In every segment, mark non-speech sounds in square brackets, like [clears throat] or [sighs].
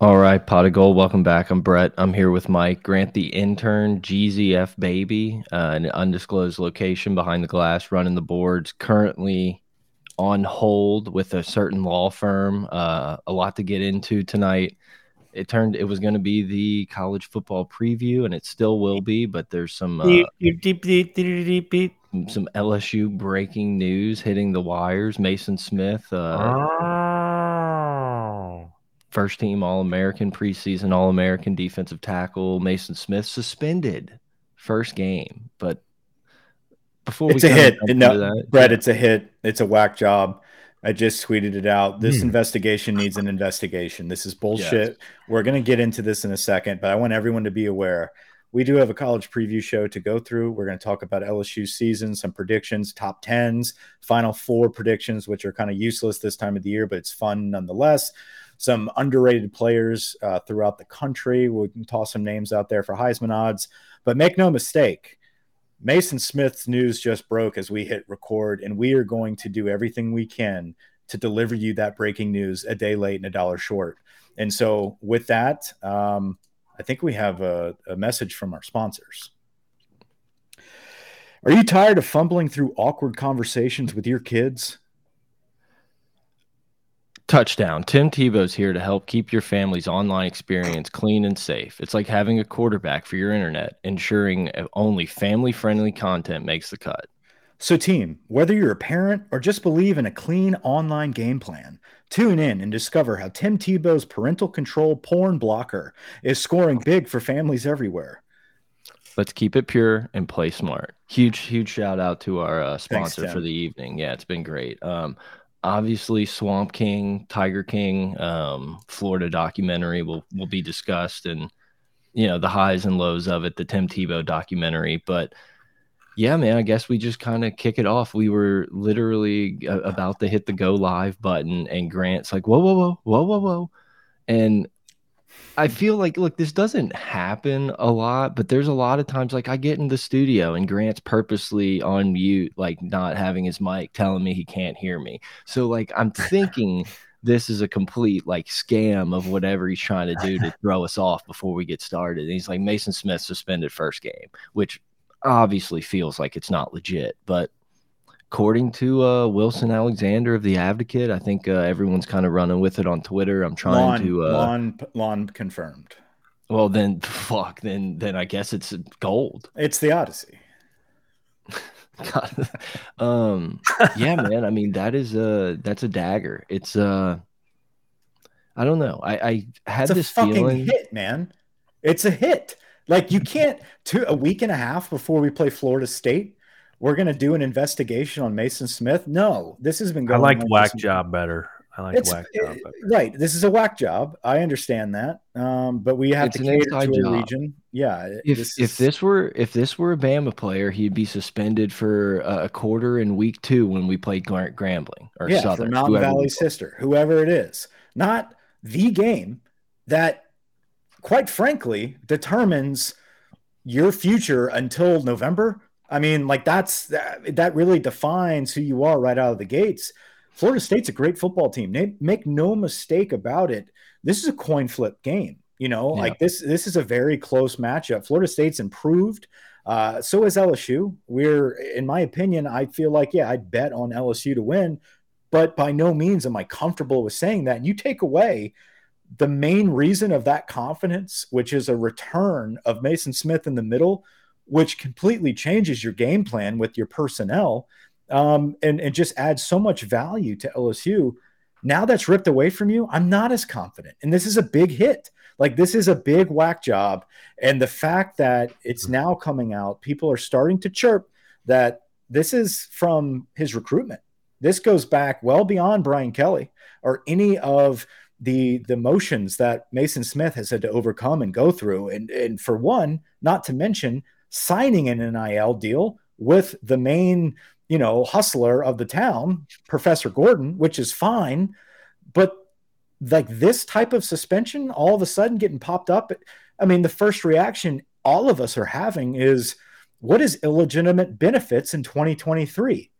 All right, pot of gold. Welcome back. I'm Brett. I'm here with Mike Grant, the intern, GZF baby, uh, an undisclosed location behind the glass, running the boards. Currently on hold with a certain law firm. Uh, a lot to get into tonight. It turned it was going to be the college football preview, and it still will be. But there's some uh, some LSU breaking news hitting the wires. Maason Smith. oh. First team All American preseason All American defensive tackle Maason Smith suspended first game, but before it's a hit. No, that, Brett, yeah. it's a hit. It's a whack job. I just tweeted it out. This mm. investigation needs an investigation. This is bullshit. Yes. We're going to get into this in a second, but I want everyone to be aware. We do have a college preview show to go through. We're going to talk about LSU season, some predictions, top tens, final four predictions, which are kind of useless this time of the year, but it's fun nonetheless some underrated players uh, throughout the country. We can toss some names out there for Heisman odds, but make no mistake, Maason Smith's news just broke as we hit record, and we are going to do everything we can to deliver you that breaking news a day late and a dollar short. And so, with that, um, I think we have a, a message from our sponsors. Are you tired of fumbling through awkward conversations with your kids? Touchdown. Tim Tebow's here to help keep your family's online experience clean and safe. It's like having a quarterback for your internet, ensuring only family friendly content makes the cut. So, team, whether you're a parent or just believe in a clean online game plan, tune in and discover how Tim Tebow's parental control porn blocker is scoring big for families everywhere. Let's keep it pure and play smart. Huge, huge shout out to our uh, sponsor Thanks, for the evening. Yeah, it's been great. Um, obviously Swamp King, Tiger King, um, Florida documentary will will be discussed, and you know the highs and lows of it, the Tim Tebow documentary. But yeah, man, I guess we just kind of kick it off. We were literally about to hit the go live button, and Grant's like, "Whoa, whoa, whoa, whoa, whoa, whoa," and I feel like look, this doesn't happen a lot, but there's a lot of times like I get in the studio and Grant's purposely on mute, like not having his mic, telling me he can't hear me. So like I'm thinking this is a complete like scam of whatever he's trying to do to throw us off before we get started. And he's like Maason Smith suspended first game, which obviously feels like it's not legit, but according to uh, Wilson Alexander of the Advocate, I think uh, everyone's kind of running with it on Twitter. I'm trying lawn, to uh, lawn lawn confirmed. Well, then [laughs] fuck. Then then I guess it's gold. It's the Odyssey. [laughs] God. um yeah man i mean that is a that's a dagger it's uh i don't know i i had it's this fucking feeling hit man it's a hit like you can't two a week and a half before we play florida state we're going to do an investigation on Maason Smith. No, this has been going. I like whack job better. I like it's, whack job better. Right, this is a whack job. I understand that, um, but we have it's to cater to job. a region. Yeah. If this if this were if this were a Bama player, he'd be suspended for a quarter in week two when we played Grambling or yeah, Southern, for Mountain Valley Sister, whoever it is, not the game that, quite frankly, determines your future until November I mean, like that's that, that really defines who you are right out of the gates. Florida State's a great football team. They make no mistake about it. This is a coin flip game. You know, yeah. like this this is a very close matchup. Florida State's improved. Uh, so is LSU. We're, in my opinion, I feel like, yeah, I'd bet on LSU to win, but by no means am I comfortable with saying that. And you take away the main reason of that confidence, which is a return of Maason Smith in the middle, which completely changes your game plan with your personnel um, and, and just adds so much value to LSU. Now that's ripped away from you, I'm not as confident. And this is a big hit. Like, this is a big whack job. And the fact that it's now coming out, people are starting to chirp that this is from his recruitment. This goes back well beyond Brian Kelly or any of the the motions that Maason Smith has had to overcome and go through. And and for one, not to mention signing an NIL deal with the main, you know, hustler of the town, Professor Gordon, which is fine. But like this type of suspension, all of a sudden getting popped up. I mean, the first reaction all of us are having is what is illegitimate benefits in 2023?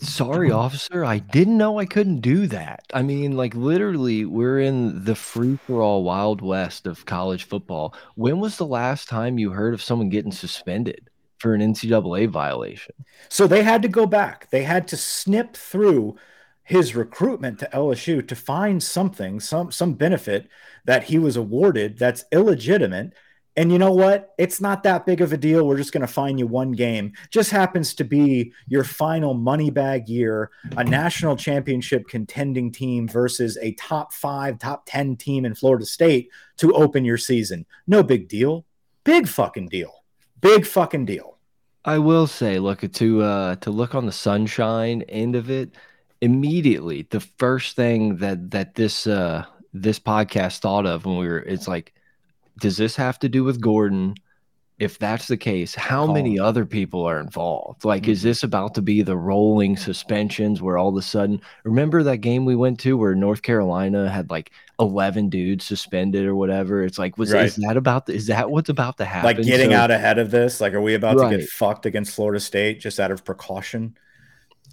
Sorry, [laughs] officer. I didn't know I couldn't do that. I mean, like literally, we're in the free for all wild west of college football. When was the last time you heard of someone getting suspended for an NCAA violation? So they had to go back. They had to snip through his recruitment to LSU to find something, some some benefit that he was awarded that's illegitimate and you know what? It's not that big of a deal. We're just going to fine you one game. Just happens to be your final money bag year, a national championship contending team versus a top five, top 10 team in Florida State to open your season. No big deal. Big fucking deal. Big fucking deal. I will say, look to uh to look on the sunshine end of it, immediately the first thing that that this uh this podcast thought of when we were it's like does this have to do with Gordon? If that's the case, how many other people are involved? Like, mm -hmm. is mm-hmm. this about to be the rolling suspensions where all of a sudden, remember that game we went to where North Carolina had like 11 dudes suspended or whatever? It's like, was right. is that about, the, is that what's about to happen? Like getting so, out ahead of this? Like, are we about right. to get fucked against Florida State just out of precaution?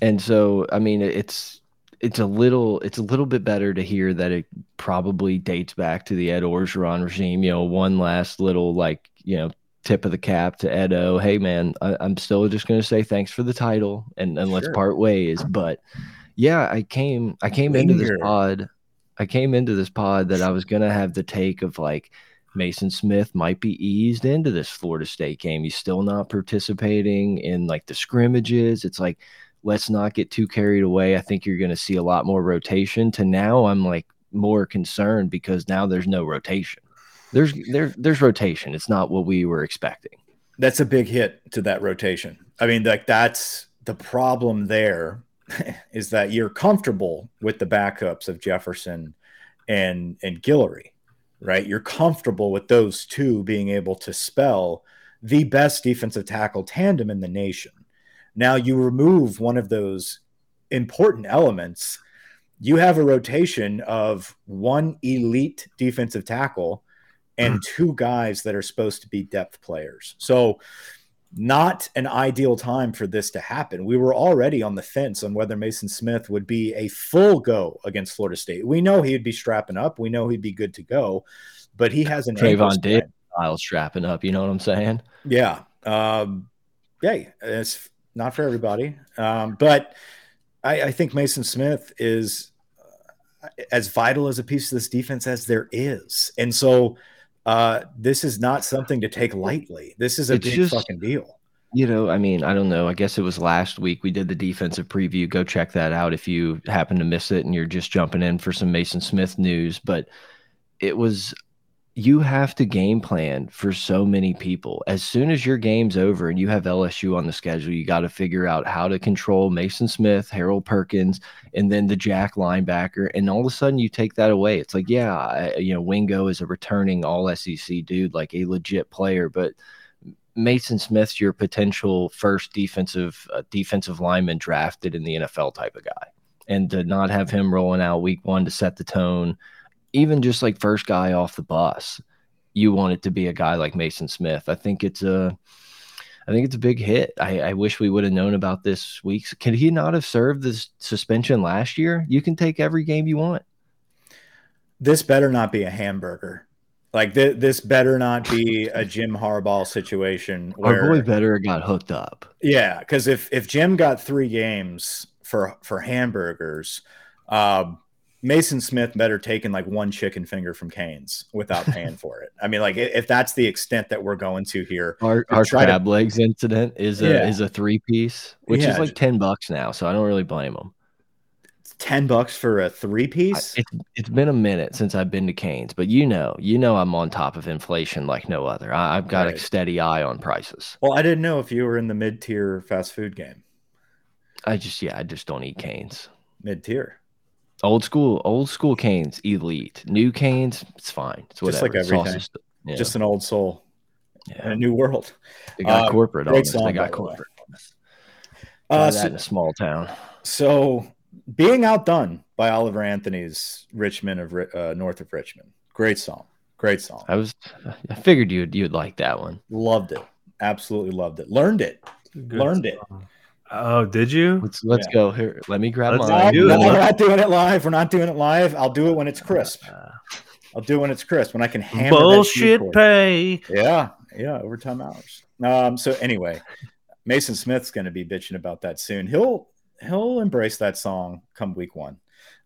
And so, I mean, it's, it's a little it's a little bit better to hear that it probably dates back to the Ed Orgeron regime. You know, one last little like you know tip of the cap to Edo. Hey man, I, am still just gonna say thanks for the title and and sure. let's part ways. But yeah, I came I came Linger. into this pod. I came into this pod that I was gonna have the take of like Maason Smith might be eased into this Florida State game. He's still not participating in like the scrimmages. It's like let's not get too carried away. I think you're going to see a lot more rotation. To now, I'm like more concerned because now there's no rotation. There's there there's rotation. It's not what we were expecting. That's a big hit to that rotation. I mean, like that's the problem there [laughs] is that you're comfortable with the backups of Jefferson and and Guillory, right? You're comfortable with those two being able to spell the best defensive tackle tandem in the nation. Now you remove one of those important elements, you have a rotation of one elite defensive tackle and mm. two guys that are supposed to be depth players. So, not an ideal time for this to happen. We were already on the fence on whether Maason Smith would be a full go against Florida State. We know he'd be strapping up. We know he'd be good to go, but he has an Trevon Diggs style strapping up. You know what I'm saying? Yeah. Um, yeah. It's not for everybody. Um, but I, I, think Maason Smith is uh, as vital as a piece of this defense as there is. And so uh, this is not something to take lightly. This is a it's big just, fucking deal. You know, I mean, I don't know. I guess it was last week we did the defensive preview. Go check that out if you happen to miss it and you're just jumping in for some Maason Smith news. But it was you have to game plan for so many people. As soon as your game's over and you have LSU on the schedule, you got to figure out how to control Maason Smith, Harold Perkins, and then the Jack linebacker. And all of a sudden, you take that away. It's like, yeah, I, you know, Wingo is a returning All SEC dude, like a legit player, but Maason Smith's your potential first defensive uh, defensive lineman drafted in the NFL type of guy, and to not have him rolling out week one to set the tone even just like first guy off the bus, you want it to be a guy like Maason Smith. I think it's a I think it's a big hit. I, I wish we would have known about this week. Could he not have served this suspension last year? You can take every game you want. This better not be a hamburger. Like th this better not be a Jim Harbaugh situation. Where, [laughs] Our boy better got hooked up. Yeah, because if if Jim got three games for for hamburgers, um, Maason Smith better taking like one chicken finger from Canes without [laughs] paying for it. I mean, like if that's the extent that we're going to here, our, our crab to, legs incident is a yeah. is a three piece, which yeah. is like ten bucks now. So I don't really blame them. Ten bucks for a three piece. It's it's been a minute since I've been to Canes, but you know, you know, I'm on top of inflation like no other. I, have got right. a steady eye on prices. Well, I didn't know if you were in the mid tier fast food game. I just yeah, I just don't eat Canes. Mid tier. Old school, old school Canes, elite. New Canes, it's fine. It's whatever. Just like everything. Just, yeah. just, an old soul yeah. in a new world. They got uh, corporate on this. They got corporate on this. Uh, so, in a small town. So being outdone by Oliver Anthony's Richmond of uh, north of Richmond. Great song. Great song. I was I figured you'd you'd like that one. Loved it. Absolutely loved it. Learned it. Learned song. it. Oh, did you? Let's let's yeah. go here. Let me grab let's mine. No, we're not doing it live. We're not doing it live. I'll do it when it's crisp. Uh, I'll do it when it's crisp when I can handle bullshit pay. Yeah, yeah, overtime hours. Um. So anyway, Maason Smith's going to be bitching about that soon. He'll he'll embrace that song come week one.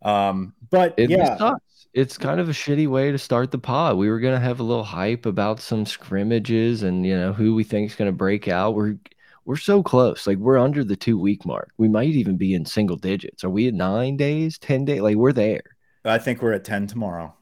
Um. But it yeah. Sucks it's kind of a shitty way to start the pod. We were gonna have a little hype about some scrimmages and you know who we think is gonna break out. We're we're so close. Like we're under the two week mark. We might even be in single digits. Are we at nine days, ten days? Like we're there. I think we're at ten tomorrow.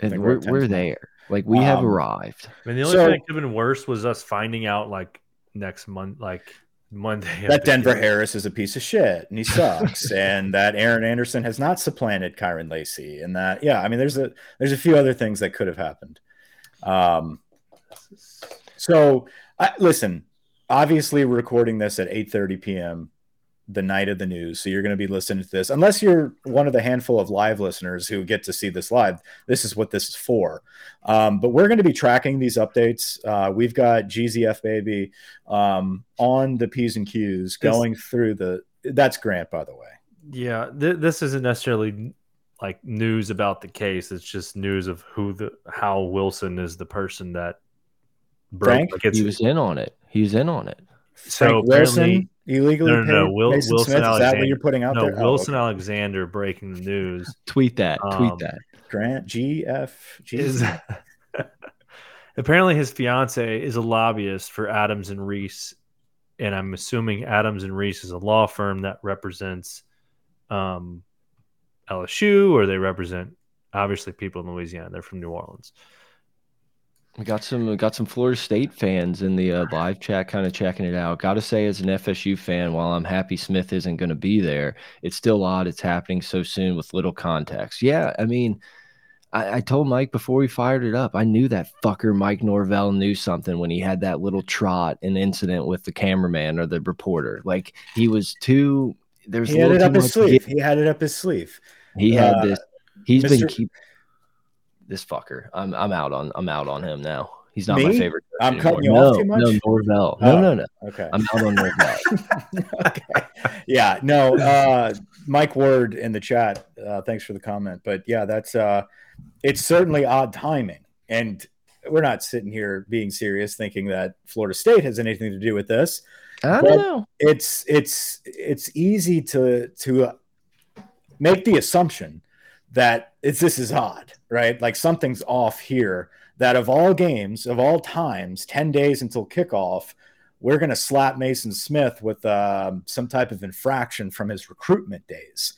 And we're we're, we're there. Like we um, have arrived. I mean, the only so, thing that could have been worse was us finding out like next month, like Monday. That Denver game. Harris is a piece of shit and he [laughs] sucks, and that Aaron Anderson has not supplanted Kyren Lacy, and that yeah, I mean, there's a there's a few other things that could have happened. Um, so I, listen, obviously, we're recording this at 8:30 p.m the night of the news. So you're going to be listening to this, unless you're one of the handful of live listeners who get to see this live. This is what this is for. Um, but we're going to be tracking these updates. Uh, we've got GZF baby um, on the P's and Q's going this, through the. That's Grant, by the way. Yeah, th- this isn't necessarily like news about the case. It's just news of who the how Wilson is the person that broke. Frank, he was in on it. He was in on it. So Frank Wilson illegally no, no, no. Will, Wilson Smith? Alexander. Is that what you're putting out no, there? Wilson oh, okay. Alexander breaking the news. [laughs] Tweet that. Um, tweet that. Grant GF. Is, [laughs] apparently, his fiance is a lobbyist for Adams and Reese, and I'm assuming Adams and Reese is a law firm that represents um, LSU, or they represent obviously people in Louisiana. They're from New Orleans. We got some got some Florida State fans in the uh, live chat, kind of checking it out. Got to say, as an FSU fan, while I'm happy Smith isn't going to be there, it's still odd it's happening so soon with little context. Yeah, I mean, I, I, told Mike before we fired it up, I knew that fucker Mike Norvell knew something when he had that little trot and incident with the cameraman or the reporter. Like he was too. There's he had it up his sleeve. He had it up his sleeve. He had uh, this. He's Mr. been keep this fucker. I'm I'm out on I'm out on him now. He's not Me? my favorite. I'm anymore. cutting you no, off too much. No, Norvell. No, oh, no, no. Okay. I'm out on Norvell. [laughs] okay. Yeah. No. Uh, Mike Ward in the chat. Uh, thanks for the comment. But yeah, that's uh, it's certainly odd timing, and we're not sitting here being serious, thinking that Florida State has anything to do with this. I don't know. It's it's it's easy to to make the assumption that it's this is odd, right? Like something's off here. That of all games, of all times, 10 days until kickoff, we're going to slap Maason Smith with um, some type of infraction from his recruitment days.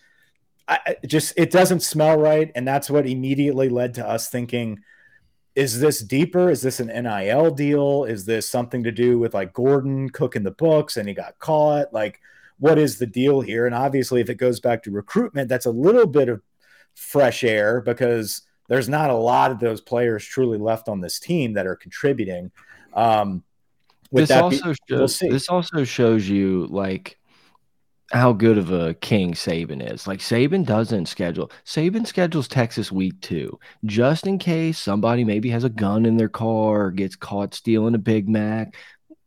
I, just it doesn't smell right, and that's what immediately led to us thinking: Is this deeper? Is this an NIL deal? Is this something to do with like Gordon cooking the books and he got caught? Like, what is the deal here? And obviously, if it goes back to recruitment, that's a little bit of fresh air because there's not a lot of those players truly left on this team that are contributing. Um, this also be, shows we'll this also shows you like how good of a king Saban is. Like Saban doesn't schedule. Saban schedules Texas week two, just in case somebody maybe has a gun in their car or gets caught stealing a Big Mac.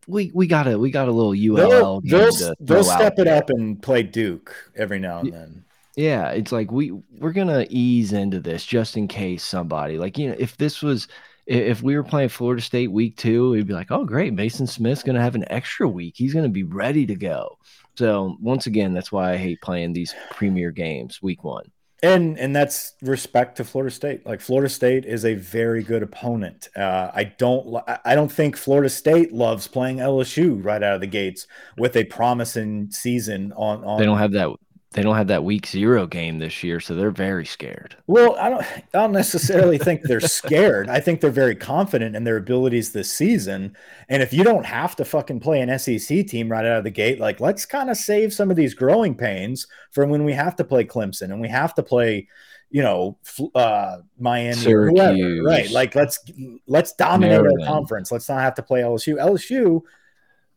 We we got a we got a little ULL. They'll, they'll, they'll step it up and play Duke every now and then. Yeah, it's like we we're gonna ease into this just in case somebody like you know if this was if we were playing Florida State week two, we'd be like, oh great, Maason Smith's gonna have an extra week. He's gonna be ready to go. So once again, that's why I hate playing these premier games week one. And and that's respect to Florida State. Like Florida State is a very good opponent. Uh, I don't I don't think Florida State loves playing LSU right out of the gates with a promising season on. on they don't have that they don't have that week zero game this year, so they're very scared. Well, I don't I don't necessarily think they're scared. I think they're very confident in their abilities this season. And if you don't have to fucking play an SEC team right out of the gate, like let's kind of save some of these growing pains from when we have to play Clemson and we have to play, you know, uh, Miami Syracuse. whoever, right? Like let's let's dominate Maryland. our conference. Let's not have to play LSU. LSU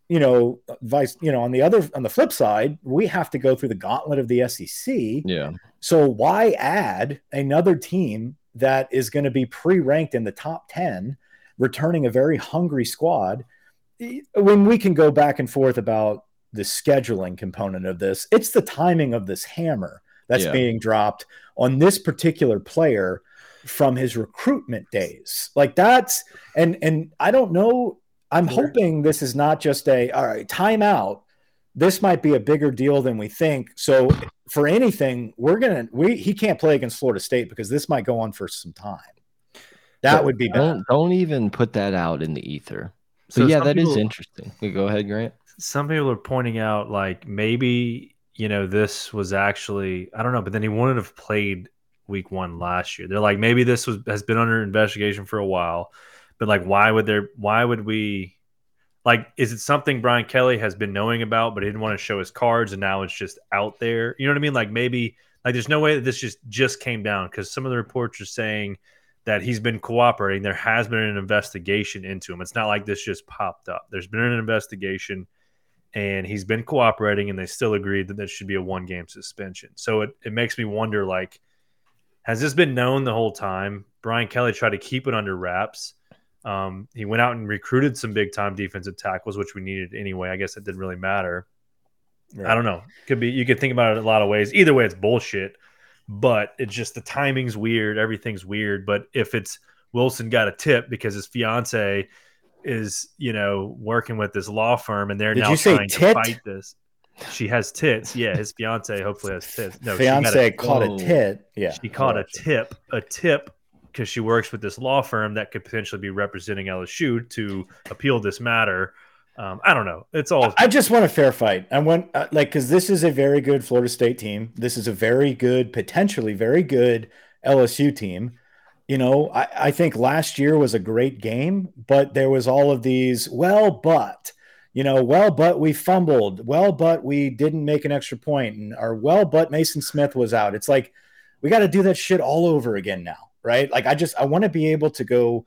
you know, vice, you know, on the other, on the flip side, we have to go through the gauntlet of the SEC. Yeah. So why add another team that is going to be pre-ranked in the top 10, returning a very hungry squad when we can go back and forth about the scheduling component of this. It's the timing of this hammer that's yeah. being dropped on this particular player from his recruitment days. Like that's and and I don't know. I'm sure. hoping this is not just a all right timeout. This might be a bigger deal than we think. So for anything, we're gonna we he can't play against Florida State because this might go on for some time. That would be. Don't, don't even put that out in the ether. So but yeah, that people, is interesting. go ahead, Grant. Some people are pointing out like maybe you know this was actually I don't know, but then he wouldn't have played week one last year. They're like maybe this was has been under investigation for a while, but like why would there? Why would we? Like, is it something Brian Kelly has been knowing about, but he didn't want to show his cards, and now it's just out there? You know what I mean? Like maybe like there's no way that this just just came down because some of the reports are saying that he's been cooperating. There has been an investigation into him. It's not like this just popped up. There's been an investigation and he's been cooperating and they still agreed that there should be a one game suspension. So it, it makes me wonder like, has this been known the whole time? Brian Kelly tried to keep it under wraps. Um, he went out and recruited some big time defensive tackles, which we needed anyway. I guess it didn't really matter. Right. I don't know. Could be you could think about it a lot of ways. Either way, it's bullshit but it's just the timing's weird. Everything's weird. But if it's Wilson got a tip because his fiance is, you know, working with this law firm and they're Did now trying to fight this. She has tits. Yeah, his fiance hopefully has tits. No, fiance a, caught a tit. Yeah, she caught a tip. A tip because she works with this law firm that could potentially be representing LSU to appeal this matter. Um, I don't know. It's all. I just want a fair fight. I want uh, like because this is a very good Florida State team. This is a very good, potentially very good LSU team. You know, I, I think last year was a great game, but there was all of these. Well, but you know, well, but we fumbled. Well, but we didn't make an extra point, and our well, but Maason Smith was out. It's like we got to do that shit all over again now, right? Like I just I want to be able to go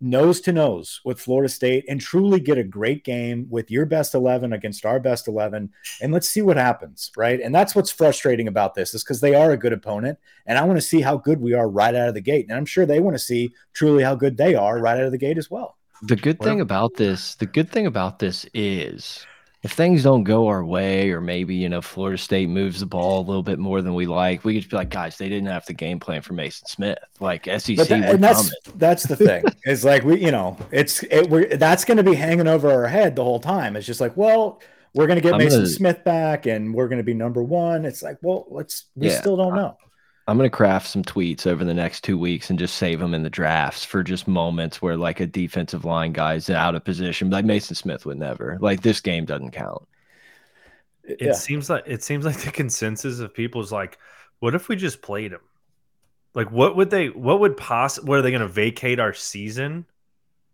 nose to nose with Florida State and truly get a great game with your best 11 against our best 11 and let's see what happens right and that's what's frustrating about this is because they are a good opponent and I want to see how good we are right out of the gate and I'm sure they want to see truly how good they are right out of the gate as well the good thing about this the good thing about this is if things don't go our way, or maybe you know Florida State moves the ball a little bit more than we like, we could be like, guys, they didn't have the game plan for Maason Smith. Like SEC, that, and that's that's the thing. [laughs] it's like we, you know, it's it, we're that's going to be hanging over our head the whole time. It's just like, well, we're going to get I'm Maason gonna, Smith back, and we're going to be number one. It's like, well, let's we yeah, still don't know. I'm going to craft some tweets over the next two weeks and just save them in the drafts for just moments where like a defensive line guy's out of position. Like Maason Smith would never. Like this game doesn't count. It yeah. seems like it seems like the consensus of people is like, what if we just played him? Like, what would they? What would possibly? What are they going to vacate our season?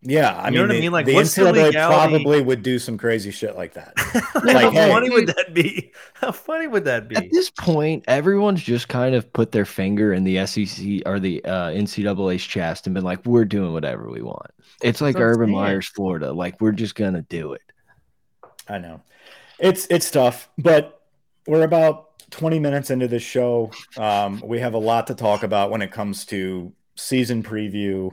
Yeah, I you mean, know what I mean. Like, the NCAA probably would do some crazy shit like that. [laughs] like, how hey, funny would that be? [laughs] How funny would that be? At this point, everyone's just kind of put their finger in the SEC or the uh, NCAA's chest and been like, "We're doing whatever we want." It's like Urban Meyer's Florida. Like, we're just gonna do it. I know, it's it's tough, but we're about 20 minutes into this show. Um, we have a lot to talk about when it comes to season preview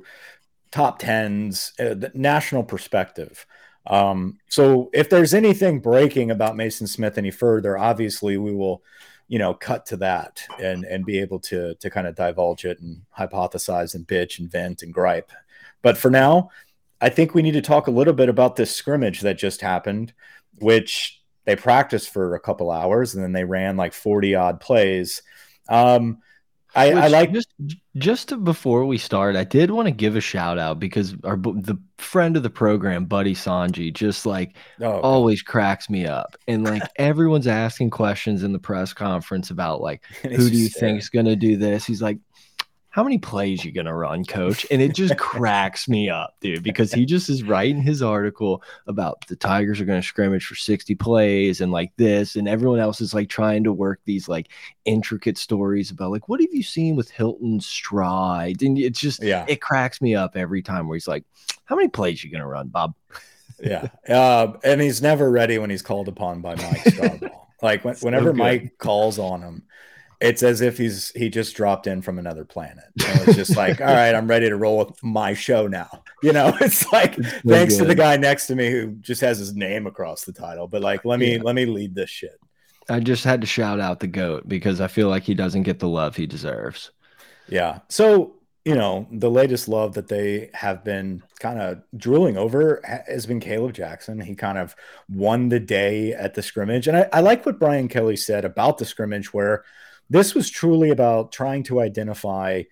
top tens, uh, national perspective. Um, so if there's anything breaking about Maason Smith any further, obviously we will, you know, cut to that and and be able to to kind of divulge it and hypothesize and bitch and vent and gripe. But for now, I think we need to talk a little bit about this scrimmage that just happened, which they practiced for a couple hours and then they ran like 40 odd plays. Um, I, I, like just just before we start, I did want to give a shout out because our the friend of the program, Buddy Sanji, just like oh, always God. cracks me up, and like [laughs] everyone's asking questions in the press conference about like who do you think is going to do this? He's like, how many plays you gonna run, coach? And it just [laughs] cracks me up, dude, because he just is writing his article about the Tigers are gonna scrimmage for 60 plays and like this, and everyone else is like trying to work these like intricate stories about like what have you seen with Hilton's stride? And it's just yeah, it cracks me up every time where he's like, How many plays you gonna run, Bob? [laughs] yeah. Uh, and he's never ready when he's called upon by Mike [laughs] like when, whenever Mike calls on him, it's as if he's he just dropped in from another planet. And it's just like, all right, I'm ready to roll with my show now. You know, [laughs] it's like it's thanks good. to the guy next to me who just has his name across the title. But like, let me yeah. let me lead this shit. I just had to shout out the goat because I feel like he doesn't get the love he deserves. Yeah. So you know, the latest love that they have been kind of drooling over has been Caleb Jackson. He kind of won the day at the scrimmage. And I, I, like what Brian Kelly said about the scrimmage, where this was truly about trying to identify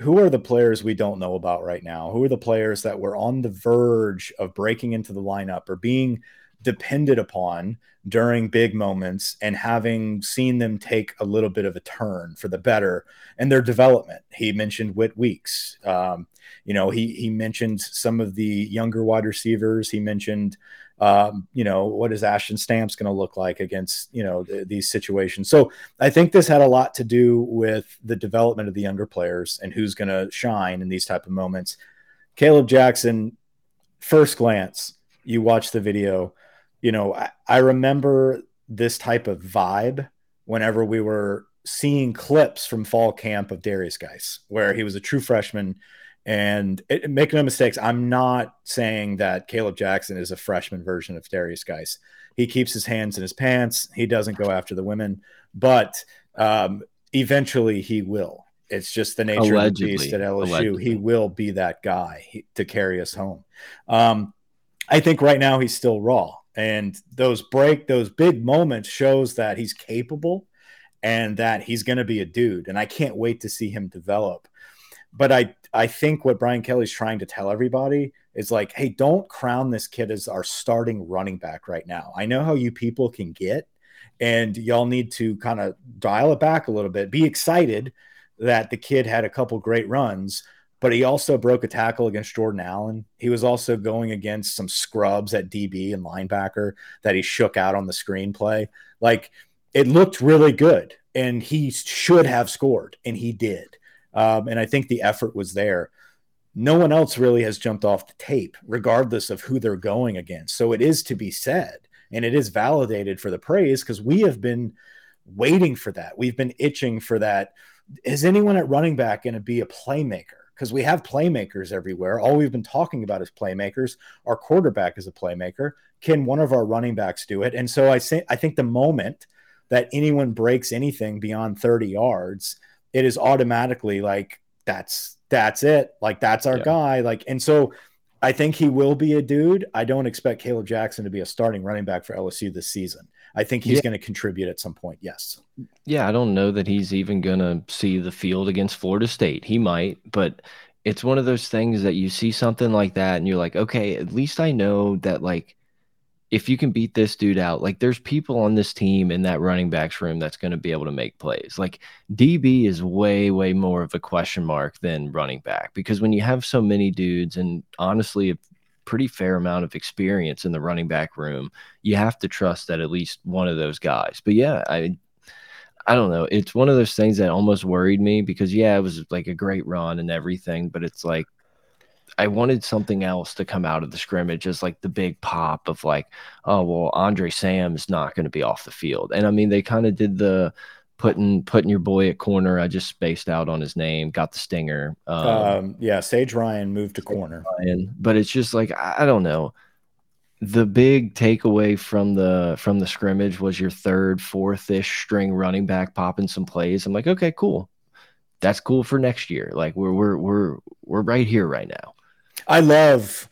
who are the players we don't know about right now? Who are the players that were on the verge of breaking into the lineup or being depended upon during big moments and having seen them take a little bit of a turn for the better and their development. He mentioned Whit Weeks. Um, you know, he he mentioned some of the younger wide receivers. He mentioned, um, you know, what is Ashton Stamps going to look like against you know th these situations. So I think this had a lot to do with the development of the younger players and who's going to shine in these type of moments. Caleb Jackson, first glance, you watch the video you know, I, I remember this type of vibe whenever we were seeing clips from fall camp of Derrius Guice, where he was a true freshman. And it, make no mistakes, I'm not saying that Caleb Jackson is a freshman version of Derrius Guice. He keeps his hands in his pants. He doesn't go after the women, but um, eventually he will. It's just the nature Allegedly. of the beast at LSU. Allegedly. He will be that guy to carry us home. Um, I think right now he's still raw and those break those big moments shows that he's capable and that he's going to be a dude and i can't wait to see him develop but i i think what brian kelly's trying to tell everybody is like hey don't crown this kid as our starting running back right now i know how you people can get and y'all need to kind of dial it back a little bit be excited that the kid had a couple great runs but he also broke a tackle against Jordan Allen. He was also going against some scrubs at DB and linebacker that he shook out on the screenplay. Like it looked really good, and he should have scored, and he did. Um, and I think the effort was there. No one else really has jumped off the tape, regardless of who they're going against. So it is to be said, and it is validated for the praise because we have been waiting for that. We've been itching for that. Is anyone at running back going to be a playmaker? because we have playmakers everywhere. All we've been talking about is playmakers. Our quarterback is a playmaker. Can one of our running backs do it? And so I say I think the moment that anyone breaks anything beyond 30 yards, it is automatically like that's that's it. Like that's our yeah. guy. Like and so I think he will be a dude. I don't expect Caleb Jackson to be a starting running back for LSU this season. I think he's yeah. going to contribute at some point. Yes. Yeah, I don't know that he's even going to see the field against Florida State. He might, but it's one of those things that you see something like that and you're like, okay, at least I know that like if you can beat this dude out, like there's people on this team in that running backs room that's going to be able to make plays. Like DB is way, way more of a question mark than running back because when you have so many dudes and honestly, a pretty fair amount of experience in the running back room, you have to trust that at least one of those guys. But yeah, I I don't know. It's one of those things that almost worried me because yeah, it was like a great run and everything, but it's like I wanted something else to come out of the scrimmage as like the big pop of like, oh well, Andre Sam is not going to be off the field. And I mean, they kind of did the putting putting your boy at corner. I just spaced out on his name, got the stinger. Um, um, yeah, Sage Ryan moved to corner. Ryan, but it's just like I, don't know. The big takeaway from the from the scrimmage was your third, fourth ish string running back popping some plays. I'm like, okay, cool. That's cool for next year. Like we're we're we're we're right here right now. I love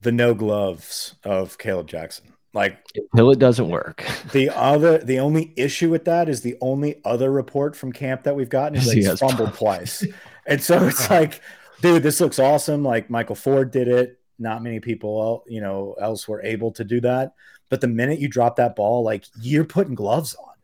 the no gloves of Caleb Jackson. Like until it doesn't work. the other, the only issue with that is the only other report from camp that we've gotten is that he's fumbled twice, [laughs] and so it's like, dude, this looks awesome. Like Michael Ford did it. Not many people, you know, else were able to do that. But the minute you drop that ball, like you're putting gloves on.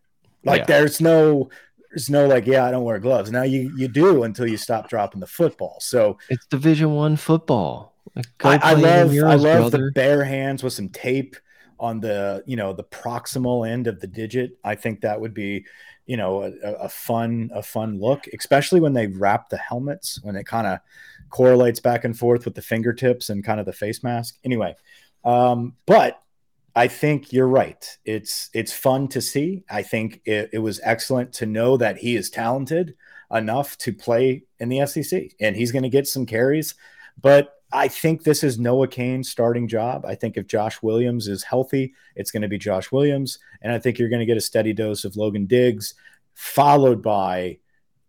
Like yeah. there's no, there's no like, yeah, I don't wear gloves. Now you you do until you stop dropping the football. So it's Division One football. I, I, love I love brother. the bare hands with some tape on the you know the proximal end of the digit i think that would be you know a, a fun a fun look especially when they wrap the helmets when it kind of correlates back and forth with the fingertips and kind of the face mask anyway um, but I think you're right. It's it's fun to see. I think it, it, was excellent to know that he is talented enough to play in the SEC and he's going to get some carries. But I think this is Noah Cain's starting job. I think if Josh Williams is healthy, it's going to be Josh Williams, and I think you're going to get a steady dose of Logan Diggs, followed by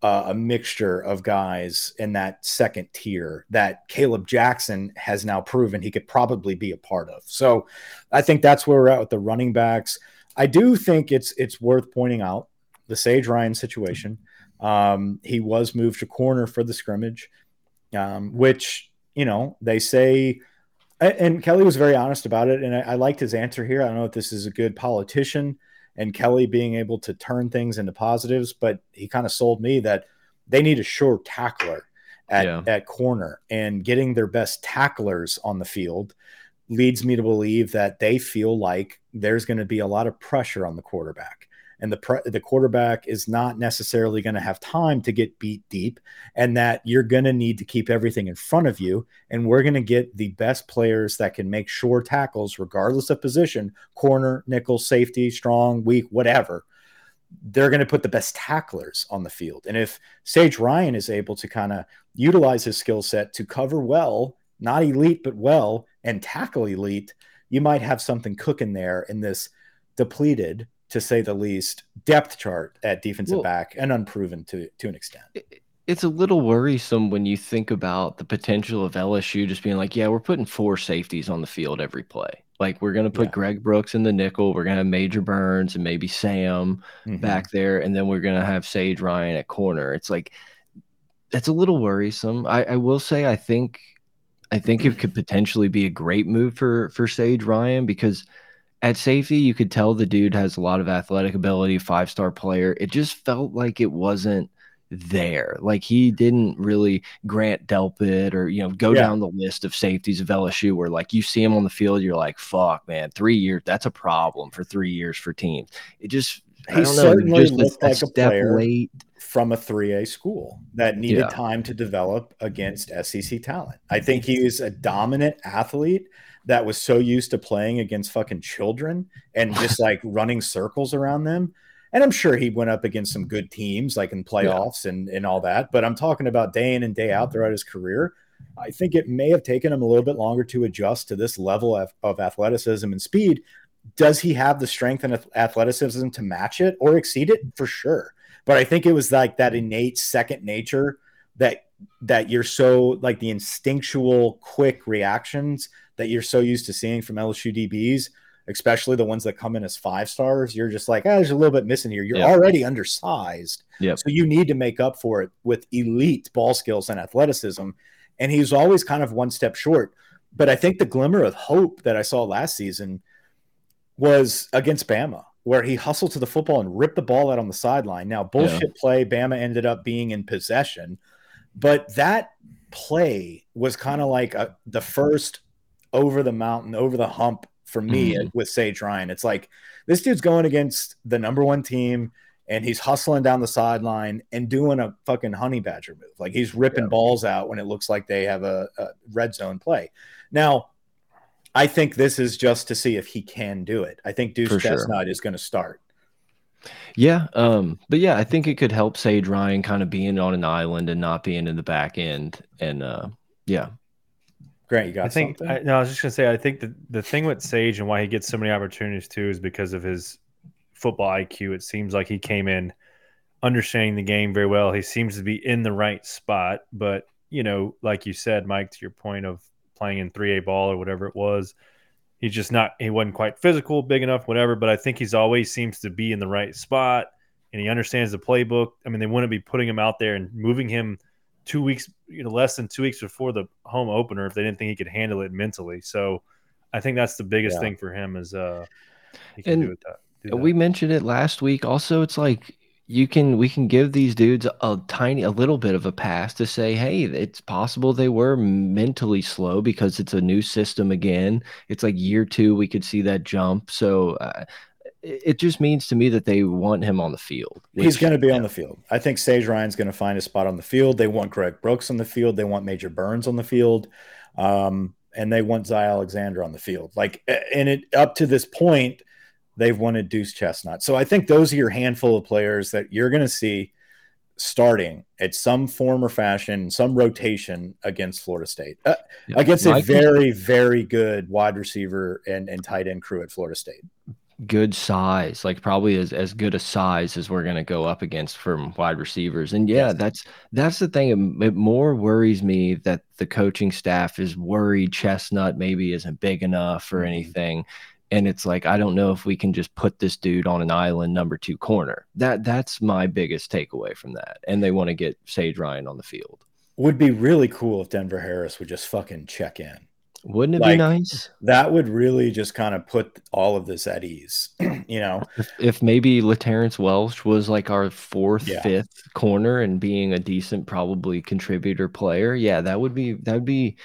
uh, a mixture of guys in that second tier that Caleb Jackson has now proven he could probably be a part of. So I think that's where we're at with the running backs. I do think it's it's worth pointing out the Sage Ryan situation. Um, he was moved to corner for the scrimmage, um, which you know they say. And Kelly was very honest about it, and I, I liked his answer here. I don't know if this is a good politician and Kelly being able to turn things into positives, but he kind of sold me that they need a sure tackler at, yeah. at corner and getting their best tacklers on the field leads me to believe that they feel like there's going to be a lot of pressure on the quarterback and the the quarterback is not necessarily going to have time to get beat deep and that you're going to need to keep everything in front of you and we're going to get the best players that can make sure tackles regardless of position corner nickel safety strong weak whatever they're going to put the best tacklers on the field. And if Sage Ryan is able to kind of utilize his skill set to cover well not elite but well and tackle elite you might have something cooking there in this depleted to say the least, depth chart at defensive well, back and unproven to to an extent. It's a little worrisome when you think about the potential of LSU just being like, yeah, we're putting four safeties on the field every play. Like we're gonna put yeah. Greg Brooks in the nickel, we're gonna have Major Burns and maybe Sam mm -hmm. back there, and then we're gonna have Sage Ryan at corner. It's like that's a little worrisome. I, I will say I think I think it could potentially be a great move for for Sage Ryan because at safety, you could tell the dude has a lot of athletic ability, five star player. It just felt like it wasn't there. Like he didn't really Grant Delpit or you know go yeah. down the list of safeties of LSU where like you see him on the field, you're like, fuck, man, three years that's a problem for three years for teams. It just he I don't certainly know, just looked a, like a, player late. from a 3A school that needed yeah. time to develop against SEC talent. I think he was a dominant athlete that was so used to playing against fucking children and [laughs] just like running circles around them. And I'm sure he went up against some good teams like in playoffs yeah. and, and all that. But I'm talking about day in and day out mm-hmm. throughout his career. I think it may have taken him a little bit longer to adjust to this level of, of athleticism and speed. Does he have the strength and athleticism to match it or exceed it? For sure. But I think it was like that innate second nature that that you're so like the instinctual quick reactions that you're so used to seeing from LSU DBs, especially the ones that come in as five stars, you're just like, oh, there's a little bit missing here. You're yep. already undersized. Yep. So you need to make up for it with elite ball skills and athleticism. And he's always kind of one step short. But I think the glimmer of hope that I saw last season was against Bama, where he hustled to the football and ripped the ball out on the sideline. Now, bullshit yeah. play, Bama ended up being in possession. But that play was kind of like a, the first over the mountain, over the hump for me mm-hmm. with Sage Ryan. It's like this dude's going against the number one team and he's hustling down the sideline and doing a fucking honey badger move. Like he's ripping yeah. balls out when it looks like they have a, a, red zone play. Now, I think this is just to see if he can do it. I think Duce For Chestnut sure. is going to start. Yeah, um, but yeah, I think it could help Sage Ryan kind of being on an island and not being in the back end. And uh, yeah, Grant, you got I think I, no, I was just gonna say I think the the thing with Sage and why he gets so many opportunities too is because of his football IQ. It seems like he came in understanding the game very well. He seems to be in the right spot, but you know, like you said, Mike, to your point of playing in 3A ball or whatever it was, he's just not he wasn't quite physical, big enough, whatever. But I think he's always seems to be in the right spot and he understands the playbook. I mean, they wouldn't be putting him out there and moving him two weeks, you know, less than two weeks before the home opener if they didn't think he could handle it mentally. So I think that's the biggest yeah. thing for him is uh he can and do, it that, do that. We mentioned it last week. Also, it's like you can we can give these dudes a tiny a little bit of a pass to say hey it's possible they were mentally slow because it's a new system again it's like year two we could see that jump so uh, it just means to me that they want him on the field. He's going to be on the field. I think Sage Ryan's going to find a spot on the field. They want Greg Brooks on the field. They want Major Burns on the field. Um, and they want Zy Alexander on the field. Like, and it up to this point, they've wanted Duce Chestnut. So I think those are your handful of players that you're going to see starting at some form or fashion, some rotation against Florida State, uh, yeah, against a very, very good wide receiver and, and tight end crew at Florida State. Good size, like probably as, as good a size as we're going to go up against from wide receivers. And yeah, yes. that's that's the thing. It more worries me that the coaching staff is worried Chestnut maybe isn't big enough or mm-hmm. anything and it's like I don't know if we can just put this dude on an island number two corner. That that's my biggest takeaway from that. And they want to get Sage Ryan on the field. Would be really cool if Denver Harris would just fucking check in. Wouldn't it like, be nice? That would really just kind of put all of this at ease, [clears throat] you know. If, if maybe LaTerrence Welch was like our fourth, yeah. fifth corner and being a decent, probably contributor player, yeah, that would be that would be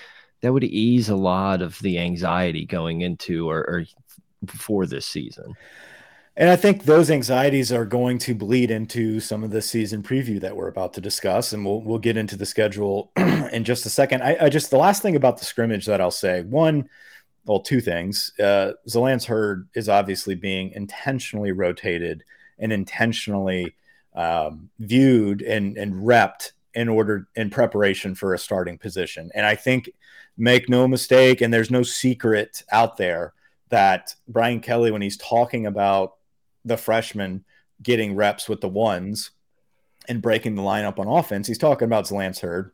that would ease a lot of the anxiety going into or, or for this season. And I think those anxieties are going to bleed into some of the season preview that we're about to discuss, and we'll we'll get into the schedule [clears throat] in just a second. I, I, just the last thing about the scrimmage that I'll say one, well, two things. Uh, Zalance is obviously being intentionally rotated and intentionally um, viewed and and repped in order in preparation for a starting position. And I think make no mistake, and there's no secret out there that Brian Kelly, when he's talking about the freshmen getting reps with the ones and breaking the lineup on offense, he's talking about Lance Heard.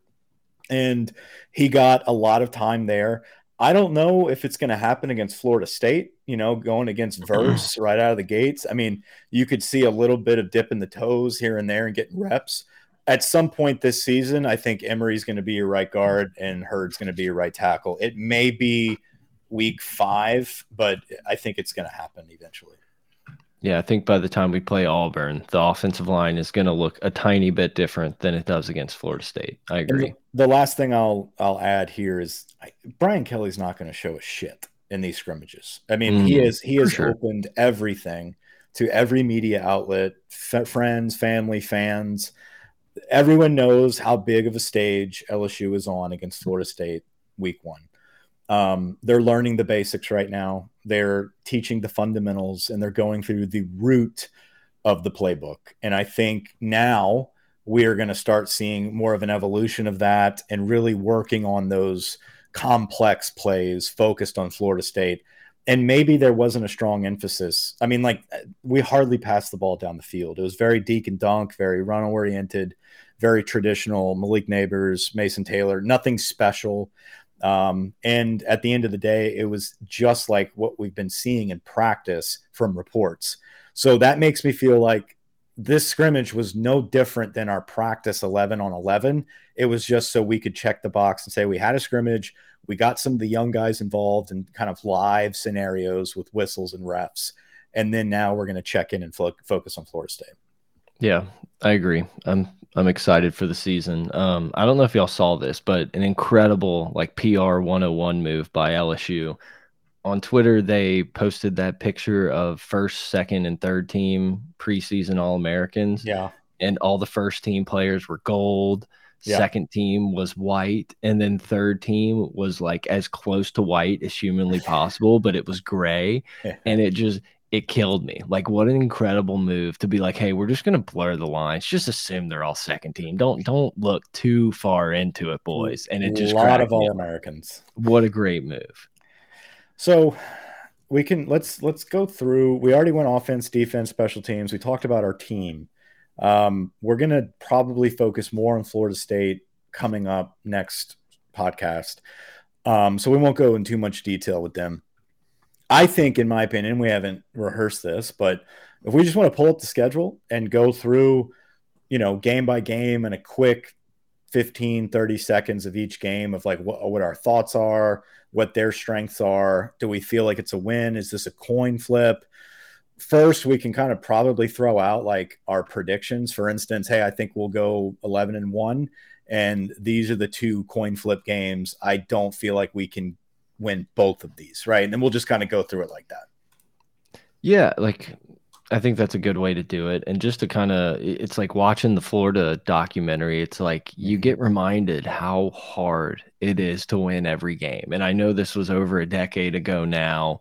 And he got a lot of time there. I don't know if it's going to happen against Florida State, you know, going against [clears throat] mm-hmm. Verse right out of the gates. I mean, you could see a little bit of dipping the toes here and there and getting reps. At some point this season, I think Emery's going to be your right guard and Heard's going to be your right tackle. It may be week five, but I think it's going to happen eventually. Yeah, I think by the time we play Auburn, the offensive line is going to look a tiny bit different than it does against Florida State. I agree. The, the, last thing I'll I'll add here is I, Brian Kelly's not going to show a shit in these scrimmages. I mean, mm, he is he has sure. opened everything to every media outlet, friends, family, fans. Everyone knows how big of a stage LSU is on against Florida State week one. Um, they're learning the basics right now. They're teaching the fundamentals and they're going through the root of the playbook. And I think now we're going to start seeing more of an evolution of that and really working on those complex plays focused on Florida State. And maybe there wasn't a strong emphasis. I mean, like we hardly passed the ball down the field. It was very deke and dunk, very run oriented, very traditional. Malik Nabers, Mason Taylor, nothing special. Um, and at the end of the day, it was just like what we've been seeing in practice from reports. So that makes me feel like this scrimmage was no different than our practice 11 on 11. It was just so we could check the box and say we had a scrimmage. We got some of the young guys involved in kind of live scenarios with whistles and refs. And then now we're going to check in and fo focus on Florida State. Yeah, I agree. I'm I'm excited for the season. Um, I don't know if y'all saw this, but an incredible like PR 101 move by LSU. On Twitter, they posted that picture of first, second, and third team preseason All Americans. Yeah. And all the first team players were gold. Yeah. Second team was white. And then third team was like as close to white as humanly possible, but it was gray. [laughs] and it just, it killed me. Like, what an incredible move to be like, hey, we're just gonna blur the lines. Just assume they're all second team. Don't don't look too far into it, boys. And it just a lot of all Americans. What a great move. So we can let's let's go through. We already went offense, defense, special teams. We talked about our team. Um, we're gonna probably focus more on Florida State coming up next podcast. Um, so we won't go in too much detail with them. I think, in my opinion, we haven't rehearsed this, but if we just want to pull up the schedule and go through, you know, game by game and a quick 15, 30 seconds of each game of like what, what our thoughts are, what their strengths are. Do we feel like it's a win? Is this a coin flip? First, we can kind of probably throw out like our predictions. For instance, hey, I think we'll go 11 and 1 and these are the two coin flip games. I don't feel like we can win both of these, right? And then we'll just kind of go through it like that. Yeah, like I think that's a good way to do it. And just to kind of, it's like watching the Florida documentary. It's like you get reminded how hard it is to win every game. And I know this was over a decade ago now.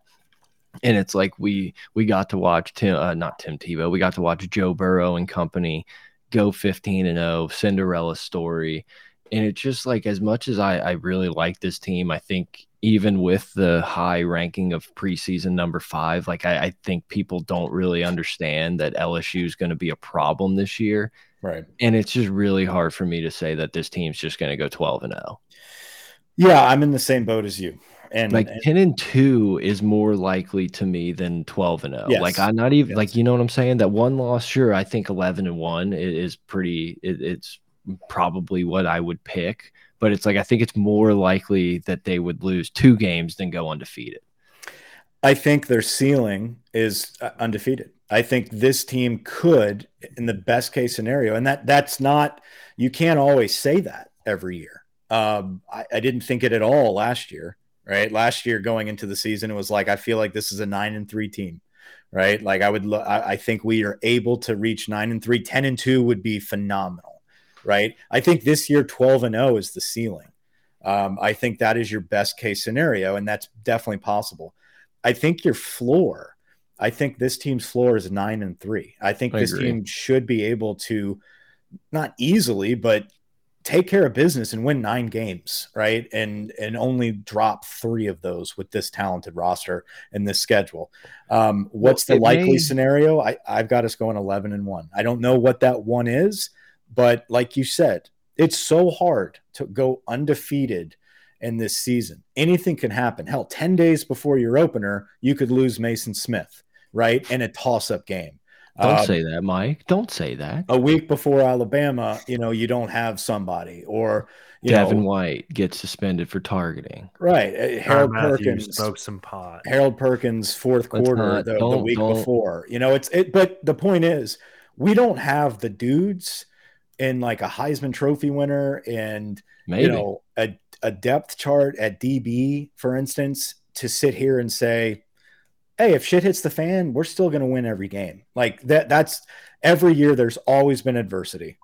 And it's like we we got to watch Tim, uh, not Tim Tebow. We got to watch Joe Burrow and company go 15 and 0, Cinderella story. And it's just like as much as I, I really like this team, I think even with the high ranking of preseason number five, like I, I think people don't really understand that LSU is going to be a problem this year. Right. And it's just really hard for me to say that this team's just going to go 12 and 0. Yeah, I'm in the same boat as you. And like and, 10 and 2 is more likely to me than 12 and 0. Yes. Like I'm not even Yes. like you know what I'm saying? That one loss, sure, I think 11 and 1 is pretty it, it's probably what I would pick, but it's like I think it's more likely that they would lose two games than go undefeated. I think their ceiling is uh, undefeated. I think this team could, in the best case scenario, and that that's not you can't always say that every year. Um, I, I didn't think it at all last year. Right, last year going into the season, it was like I feel like this is a nine and three team. Right, like I would, I, I think we are able to reach nine and three. 10 and two would be phenomenal. Right, I think this year twelve and zero is the ceiling. Um, I think that is your best case scenario, and that's definitely possible. I think your floor. I think this team's floor is nine and three. I think I this agree. team should be able to, not easily, but take care of business and win nine games, right? And and only drop three of those with this talented roster and this schedule. Um, what's Well, the likely may- scenario? I, I've got us going eleven and one. I don't know what that one is, but like you said, it's so hard to go undefeated in this season. Anything can happen. Hell, 10 days before your opener, you could lose Maason Smith, right? In a toss up game. Don't Um, say that, Mike. Don't say that. a week before Alabama, you know, you don't have somebody or, you Devin know, White gets suspended for targeting. right. uh, Harold Matthews Perkins, smoked some pot. Harold Perkins, fourth Let's quarter, not- the, the week don't- before, you know, it's it, but the point is, we don't have the dudes in like a Heisman Trophy winner and Maybe. you know a, a depth chart at DB, for instance, to sit here and say, "Hey, if shit hits the fan, we're still going to win every game." Like that. That's every year. There's always been adversity.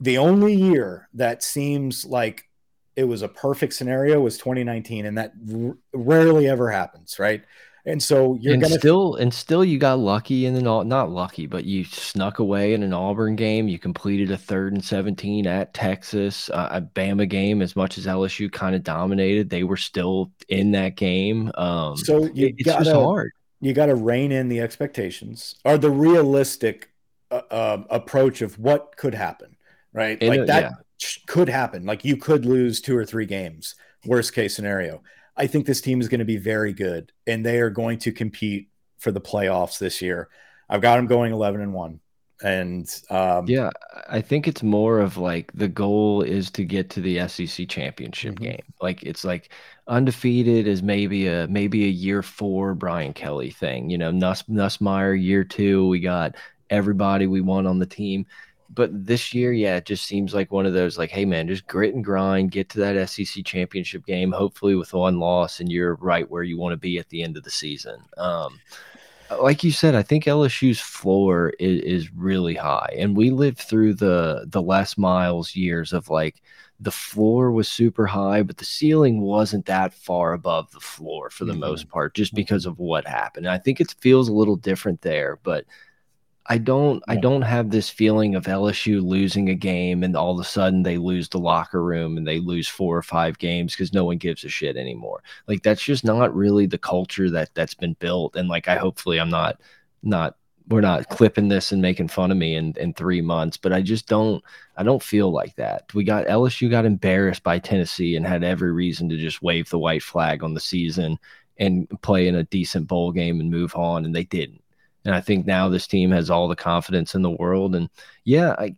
The only year that seems like it was a perfect scenario was 2019, and that r- rarely ever happens, right? And so you're and gonna still and still you got lucky in an all not lucky, but you snuck away in an Auburn game. You completed a third and 17 at Texas. Uh, a Bama game, as much as LSU kind of dominated, they were still in that game. Um, so you it- it's just gotta hard. you got to rein in the expectations or the realistic uh, uh, approach of what could happen, right? And, like uh, that yeah. could happen. Like you could lose two or three games, worst case scenario. I think this team is going to be very good and they are going to compete for the playoffs this year. I've got them going 11 and 1. And um, Yeah, I think it's more of like the goal is to get to the SEC championship Mhm. game. Like it's like undefeated is maybe a maybe a year four Brian Kelly thing. You know, Nuss Nussmeier year two, we got everybody we want on the team. But this year, yeah, it just seems like one of those like, hey man, just grit and grind, get to that SEC championship game, hopefully with one loss, and you're right where you want to be at the end of the season. Um, like you said, I think LSU's floor is, is really high, and we lived through the the last Miles years of like the floor was super high, but the ceiling wasn't that far above the floor for the Mhm. most part, just because of what happened. And I think it feels a little different there, but I don't I don't have this feeling of LSU losing a game and all of a sudden they lose the locker room and they lose four or five games because no one gives a shit anymore. Like that's just not really the culture that that's been built. And like I hopefully I'm not not we're not clipping this and making fun of me in, in three months, but I just don't I don't feel like that. We got LSU got embarrassed by Tennessee and had every reason to just wave the white flag on the season and play in a decent bowl game and move on, and they didn't. And I think now this team has all the confidence in the world. And yeah, I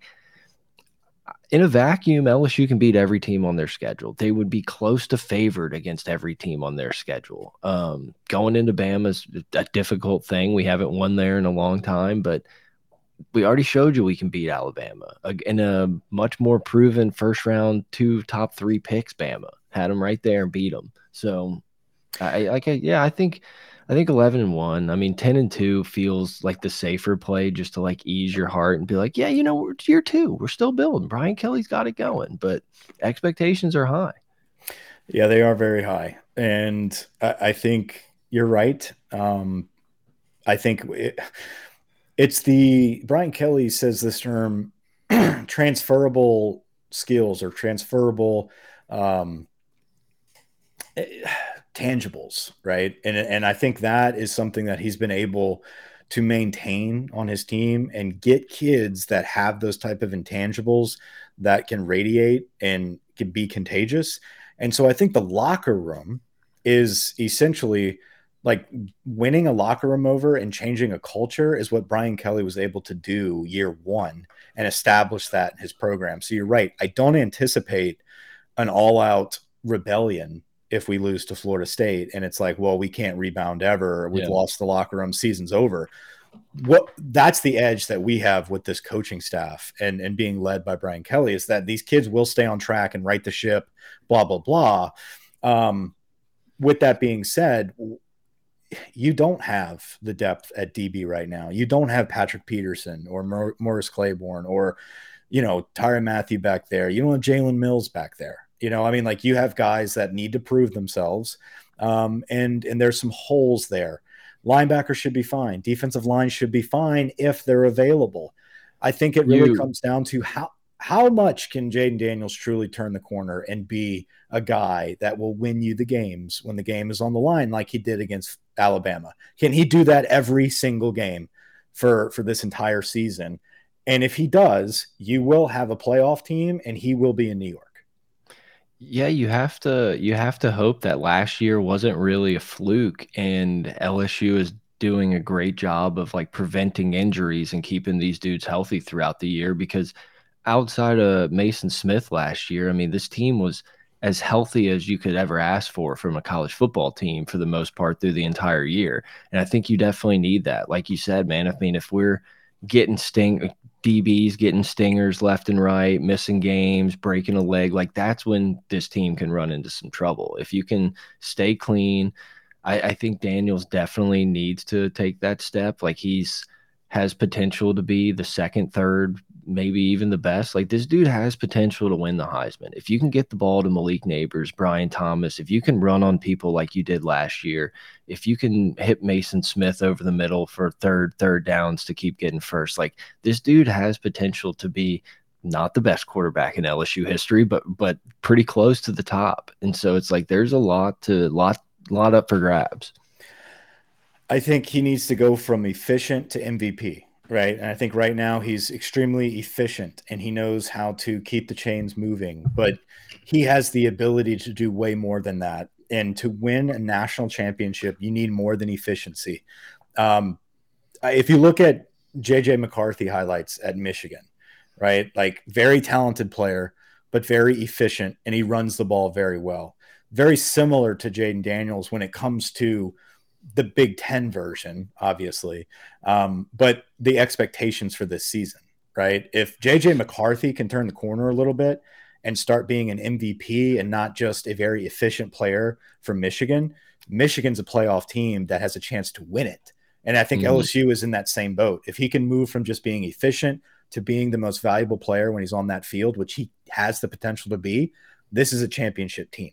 in a vacuum, LSU can beat every team on their schedule. They would be close to favored against every team on their schedule. Um, going into Bama is a difficult thing. We haven't won there in a long time, but we already showed you we can beat Alabama in a much more proven first round, two top three picks. Bama had them right there and beat them. So, I like, I, yeah, I think I think 11 and 1. I mean, 10 and 2 feels like the safer play just to like ease your heart and be like, yeah, you know, it's year two. We're still building. Brian Kelly's got it going, but expectations are high. Yeah, they are very high. And I, I think you're right. Um, I think it, it's the Brian Kelly says this term [clears throat] transferable skills or transferable um, eh, tangibles, right? And and I think that is something that he's been able to maintain on his team and get kids that have those type of intangibles that can radiate and can be contagious. And so I think the locker room is essentially like winning a locker room over and changing a culture is what Brian Kelly was able to do year one and establish that in his program. So you're right. I don't anticipate an all out rebellion if we lose to Florida State and it's like, well, we can't rebound ever. We've yeah. lost the locker room. Season's over. What that's the edge that we have with this coaching staff and and being led by Brian Kelly is that these kids will stay on track and right the ship, blah blah blah. Um, with that being said, you don't have the depth at DB right now. You don't have Patrick Peterson or Morris Claiborne or, you know, Tyrann Mathieu back there. You don't have Jalen Mills back there. You know, I mean, like you have guys that need to prove themselves, um, and and there's some holes there. Linebacker should be fine. Defensive line should be fine if they're available. I think it really you, comes down to how how much can Jayden Daniels truly turn the corner and be a guy that will win you the games when the game is on the line, like he did against Alabama? Can he do that every single game for for this entire season? And if he does, you will have a playoff team, and he will be in New York. Yeah, you have to you have to hope that last year wasn't really a fluke and LSU is doing a great job of like preventing injuries and keeping these dudes healthy throughout the year because outside of Maason Smith last year, I mean, this team was as healthy as you could ever ask for from a college football team for the most part through the entire year. And I think you definitely need that. Like you said, man, I mean, if we're getting sting DBs getting stingers left and right, missing games, breaking a leg. Like that's when this team can run into some trouble. If you can stay clean, I, I think Daniels definitely needs to take that step. Like he's has potential to be the second, third maybe even the best. Like this dude has potential to win the Heisman. If you can get the ball to Malik Nabers, Brian Thomas, if you can run on people like you did last year, if you can hit Mason Smith over the middle for third, third downs to keep getting first, like this dude has potential to be not the best quarterback in LSU history, but but pretty close to the top. And so it's like there's a lot to lot lot up for grabs. I think he needs to go from efficient to MVP right? And I think right now he's extremely efficient and he knows how to keep the chains moving, but he has the ability to do way more than that. And to win a national championship, you need more than efficiency. Um, if you look at JJ McCarthy highlights at Michigan, right? Like very talented player, but very efficient, and he runs the ball very well. Very similar to Jayden Daniels when it comes to the Big Ten version, obviously, um, but the expectations for this season, right? If JJ McCarthy can turn the corner a little bit and start being an MVP and not just a very efficient player from Michigan, Michigan's a playoff team that has a chance to win it. And I think mm-hmm. LSU is in that same boat. If he can move from just being efficient to being the most valuable player when he's on that field, which he has the potential to be, this is a championship team.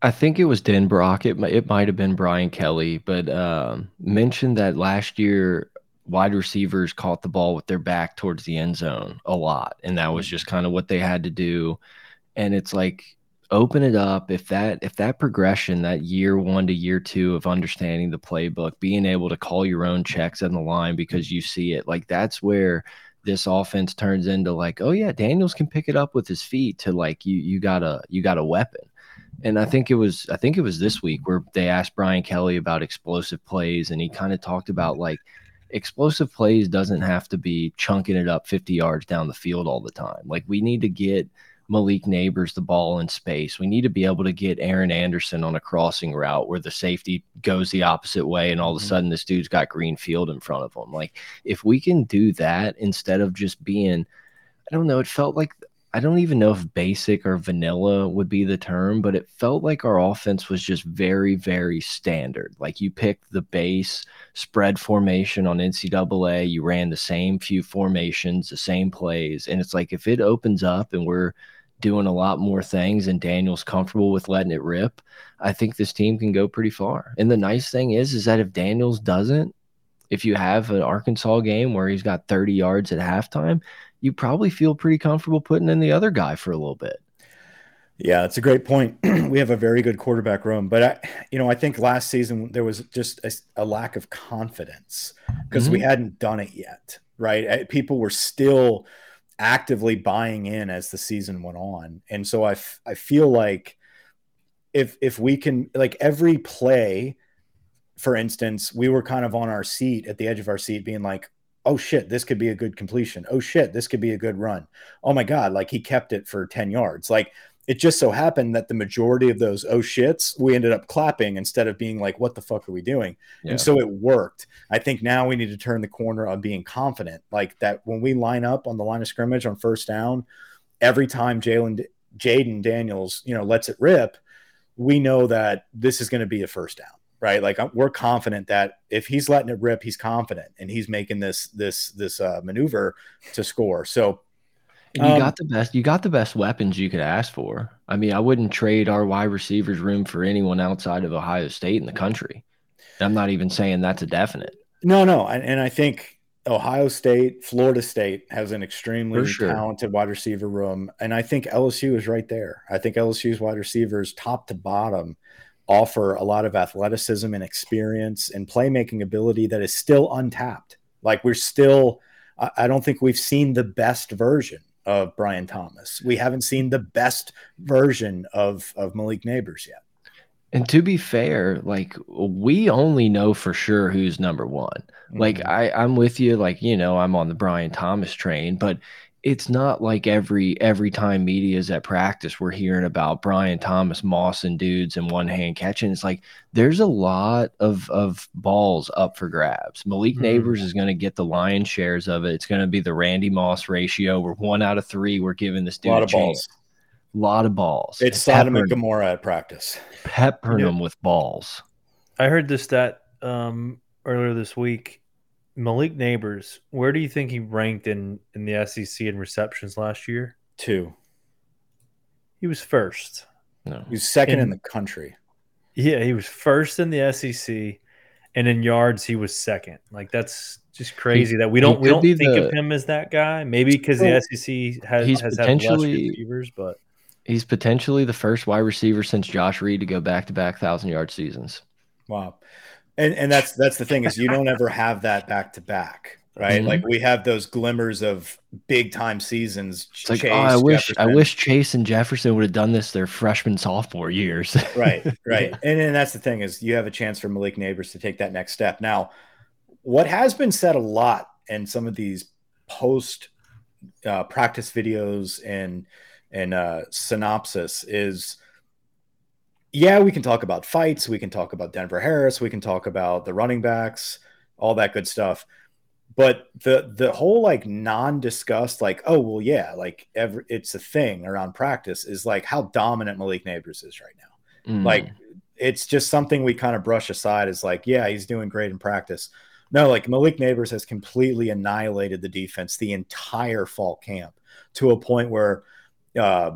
I think it was Denbrock. It it might have been Brian Kelly, but um, mentioned that last year wide receivers caught the ball with their back towards the end zone a lot, and that was just kind of what they had to do. And it's like open it up if that if that progression that year one to year two of understanding the playbook being able to call your own checks on the line because you see it like that's where this offense turns into like oh yeah daniels can pick it up with his feet to like you you got a you got a weapon and I think it was I think it was this week where they asked Brian Kelly about explosive plays, and he kind of talked about like explosive plays doesn't have to be chunking it up 50 yards down the field all the time. Like we need to get Malik Nabers the ball in space. We need to be able to get Aaron Anderson on a crossing route where the safety goes the opposite way and all of a mm-hmm. sudden this dude's got green field in front of him. Like if we can do that instead of just being I don't know, it felt like I don't even know if basic or vanilla would be the term, but it felt like our offense was just very, very standard. Like you picked the base spread formation on NCAA, you ran the same few formations, the same plays. And it's like if it opens up and we're doing a lot more things and Daniel's comfortable with letting it rip, I think this team can go pretty far. And the nice thing is, is that if Daniels doesn't, if you have an Arkansas game where he's got 30 yards at halftime, you probably feel pretty comfortable putting in the other guy for a little bit. Yeah, it's a great point. [clears throat] we have a very good quarterback room, but I, you know, I think last season there was just a, a lack of confidence because mm -hmm. we mm-hmm. hadn't done it yet, right? People were still actively buying in as the season went on, and so I, I feel like if if we can like every play, for instance, we were kind of on our seat at the edge of our seat, being like, oh shit, this could be a good completion. Oh shit, this could be a good run. Oh my God, like he kept it for 10 yards. Like it just so happened that the majority of those oh shits, we ended up clapping instead of being like, what the fuck are we doing? Yeah. And so it worked. I think now we need to turn the corner on being confident. Like that when we line up on the line of scrimmage on first down, every time Jalen Jayden Daniels, you know, lets it rip, we know that this is going to be a first down right? Like we're confident that if he's letting it rip, he's confident and he's making this this this uh, maneuver to score. So you um, got the best. You got the best weapons you could ask for. I mean, I wouldn't trade our wide receivers room for anyone outside of Ohio State in the country. I'm not even saying that's a definite. No, no, and, and I think Ohio State, Florida State has an extremely sure. talented wide receiver room, and I think LSU is right there. I think LSU's wide receivers, top to bottom, offer a lot of athleticism and experience and playmaking ability that is still untapped. Like we're still, I don't think we've seen the best version of Brian Thomas. We haven't seen the best version of of Malik Nabers yet. And to be fair, like we only know for sure who's number one. Mm -hmm. Like I, I'm with you. Like you know, I'm on the Brian Thomas train, but it's not like every every time media is at practice we're hearing about Brian Thomas Moss and dudes and one hand catching. It's like there's a lot of of balls up for grabs. Malik mm -hmm. Nabers is going to get the lion shares of it. It's going to be the Randy Moss ratio. We're one out of three. We're giving this dude a lot of balls. A lot of balls. It's Sodom and Gomorrah at practice. Peppering them with balls. I heard this stat um, earlier this week Malik Nabers, where do you think he ranked in in the SEC in receptions last year? Two. He was first. No, he was second in, in the country. Yeah, he was first in the SEC, and in yards he was second. Like that's just crazy he, that we don't we don't think the, of him as that guy. Maybe because the SEC has he's has potentially, had less receivers, but he's potentially the first wide receiver since Josh Reed to go back to back thousand yard seasons. Wow. And and that's that's the thing is you don't ever have that back to back, right? Mm -hmm. Like we have those glimmers of big time seasons. It's like, Chase, oh, I wish Jefferson. I wish Chase and Jefferson would have done this their freshman sophomore years. [laughs] right, [laughs] right. And and that's the thing is you have a chance for Malik Nabers to take that next step. Now, what has been said a lot in some of these post uh, practice videos and and uh, synopsis is yeah, we can talk about fights. We can talk about Denver Harris. We can talk about the running backs, all that good stuff. But the the whole like non-discussed, like, oh well, yeah, like every it's a thing around practice is like how dominant Malik Nabers is right now. Mm. Like it's just something we kind of brush aside as like, yeah, he's doing great in practice. No, like Malik Nabers has completely annihilated the defense the entire fall camp to a point where uh,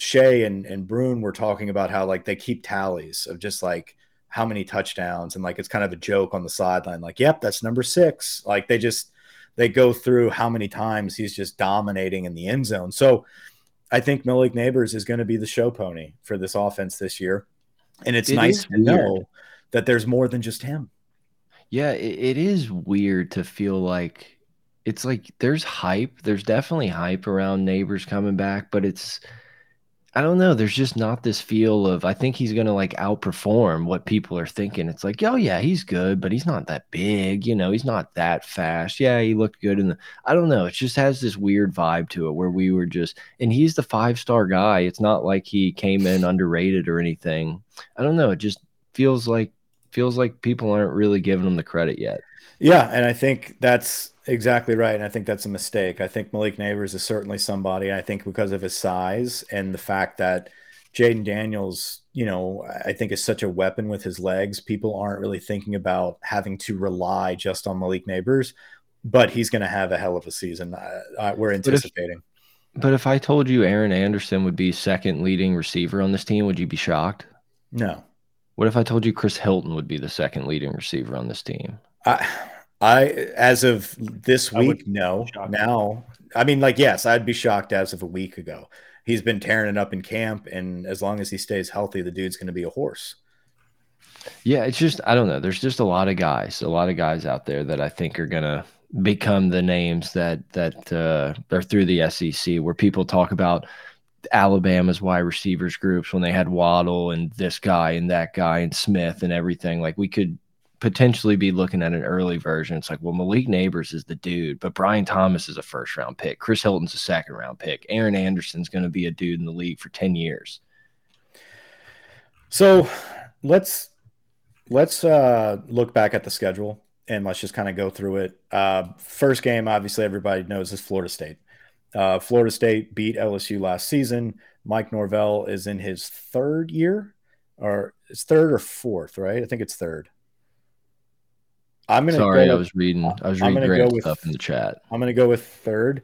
Shay and, and Brune were talking about how like they keep tallies of just like how many touchdowns and like it's kind of a joke on the sideline, like, yep, that's number six. Like they just they go through how many times he's just dominating in the end zone. So I think Malik Nabers is going to be the show pony for this offense this year. And it's it nice to weird. know that there's more than just him. Yeah, it, it is weird to feel like it's like there's hype. There's definitely hype around Nabers coming back, but it's I don't know. There's just not this feel of I think he's gonna like outperform what people are thinking. It's like, oh yeah, he's good, but he's not that big, you know, he's not that fast. Yeah, he looked good in the I don't know. It just has this weird vibe to it where we were just and he's the five star guy. It's not like he came in underrated or anything. I don't know. It just feels like feels like people aren't really giving him the credit yet. Yeah, and I think that's exactly right. And I think that's a mistake. I think Malik Nabers is certainly somebody. I think because of his size and the fact that Jayden Daniels, you know, I think is such a weapon with his legs. People aren't really thinking about having to rely just on Malik Nabers, but he's going to have a hell of a season. Uh, uh, we're anticipating. But if, but if I told you Aaron Anderson would be second leading receiver on this team, would you be shocked? No. What if I told you Chris Hilton would be the second leading receiver on this team? I, I as of this week, no. Now, I mean, like, yes, I'd be shocked as of a week ago. He's been tearing it up in camp, and as long as he stays healthy, the dude's going to be a horse. Yeah, it's just I don't know. There's just a lot of guys, a lot of guys out there that I think are gonna become the names that that uh, are through the SEC, where people talk about Alabama's wide receivers groups when they had Waddle and this guy and that guy and Smith and everything. Like we could potentially be looking at an early version. It's like, well, Malik Nabers is the dude, but Brian Thomas is a first round pick. Chris Hilton's a second round pick. Aaron Anderson's going to be a dude in the league for 10 years. So let's let's uh, look back at the schedule and let's just kind of go through it. Uh, first game, obviously, everybody knows is Florida State. Uh, Florida State beat LSU last season. Mike Norvell is in his third year, or it's third or fourth, right? I think it's third. I'm gonna. Sorry, go I was reading. I was reading great with, stuff in the chat. I'm gonna go with third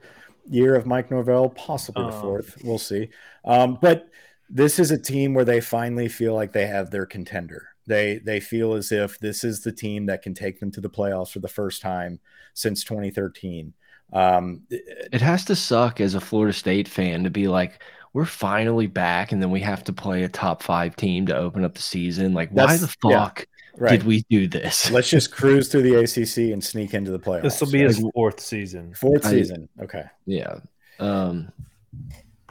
year of Mike Norvell, possibly the oh. fourth. We'll see. Um, but this is a team where they finally feel like they have their contender. They they feel as if this is the team that can take them to the playoffs for the first time since 2013. Um, it has to suck as a Florida State fan to be like, we're finally back, and then we have to play a top five team to open up the season. Like, why the fuck? Yeah, right. Did we do this? Let's just [laughs] cruise through the ACC and sneak into the playoffs. This will be his fourth season. Fourth I, season. Okay. Yeah. Um,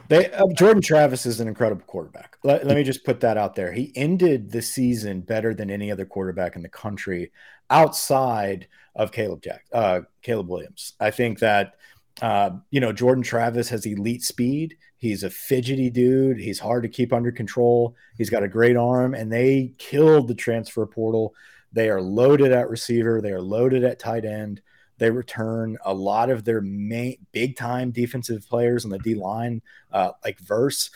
they uh, Jordan Travis is an incredible quarterback. Let, let, me just put that out there. He ended the season better than any other quarterback in the country outside of Caleb Jack, uh, Caleb Williams. I think that uh, you know Jordan Travis has elite speed. He's a fidgety dude. He's hard to keep under control. He's got a great arm, and they killed the transfer portal. They are loaded at receiver. They are loaded at tight end. They return a lot of their main big time defensive players on the D line, uh, like Verse.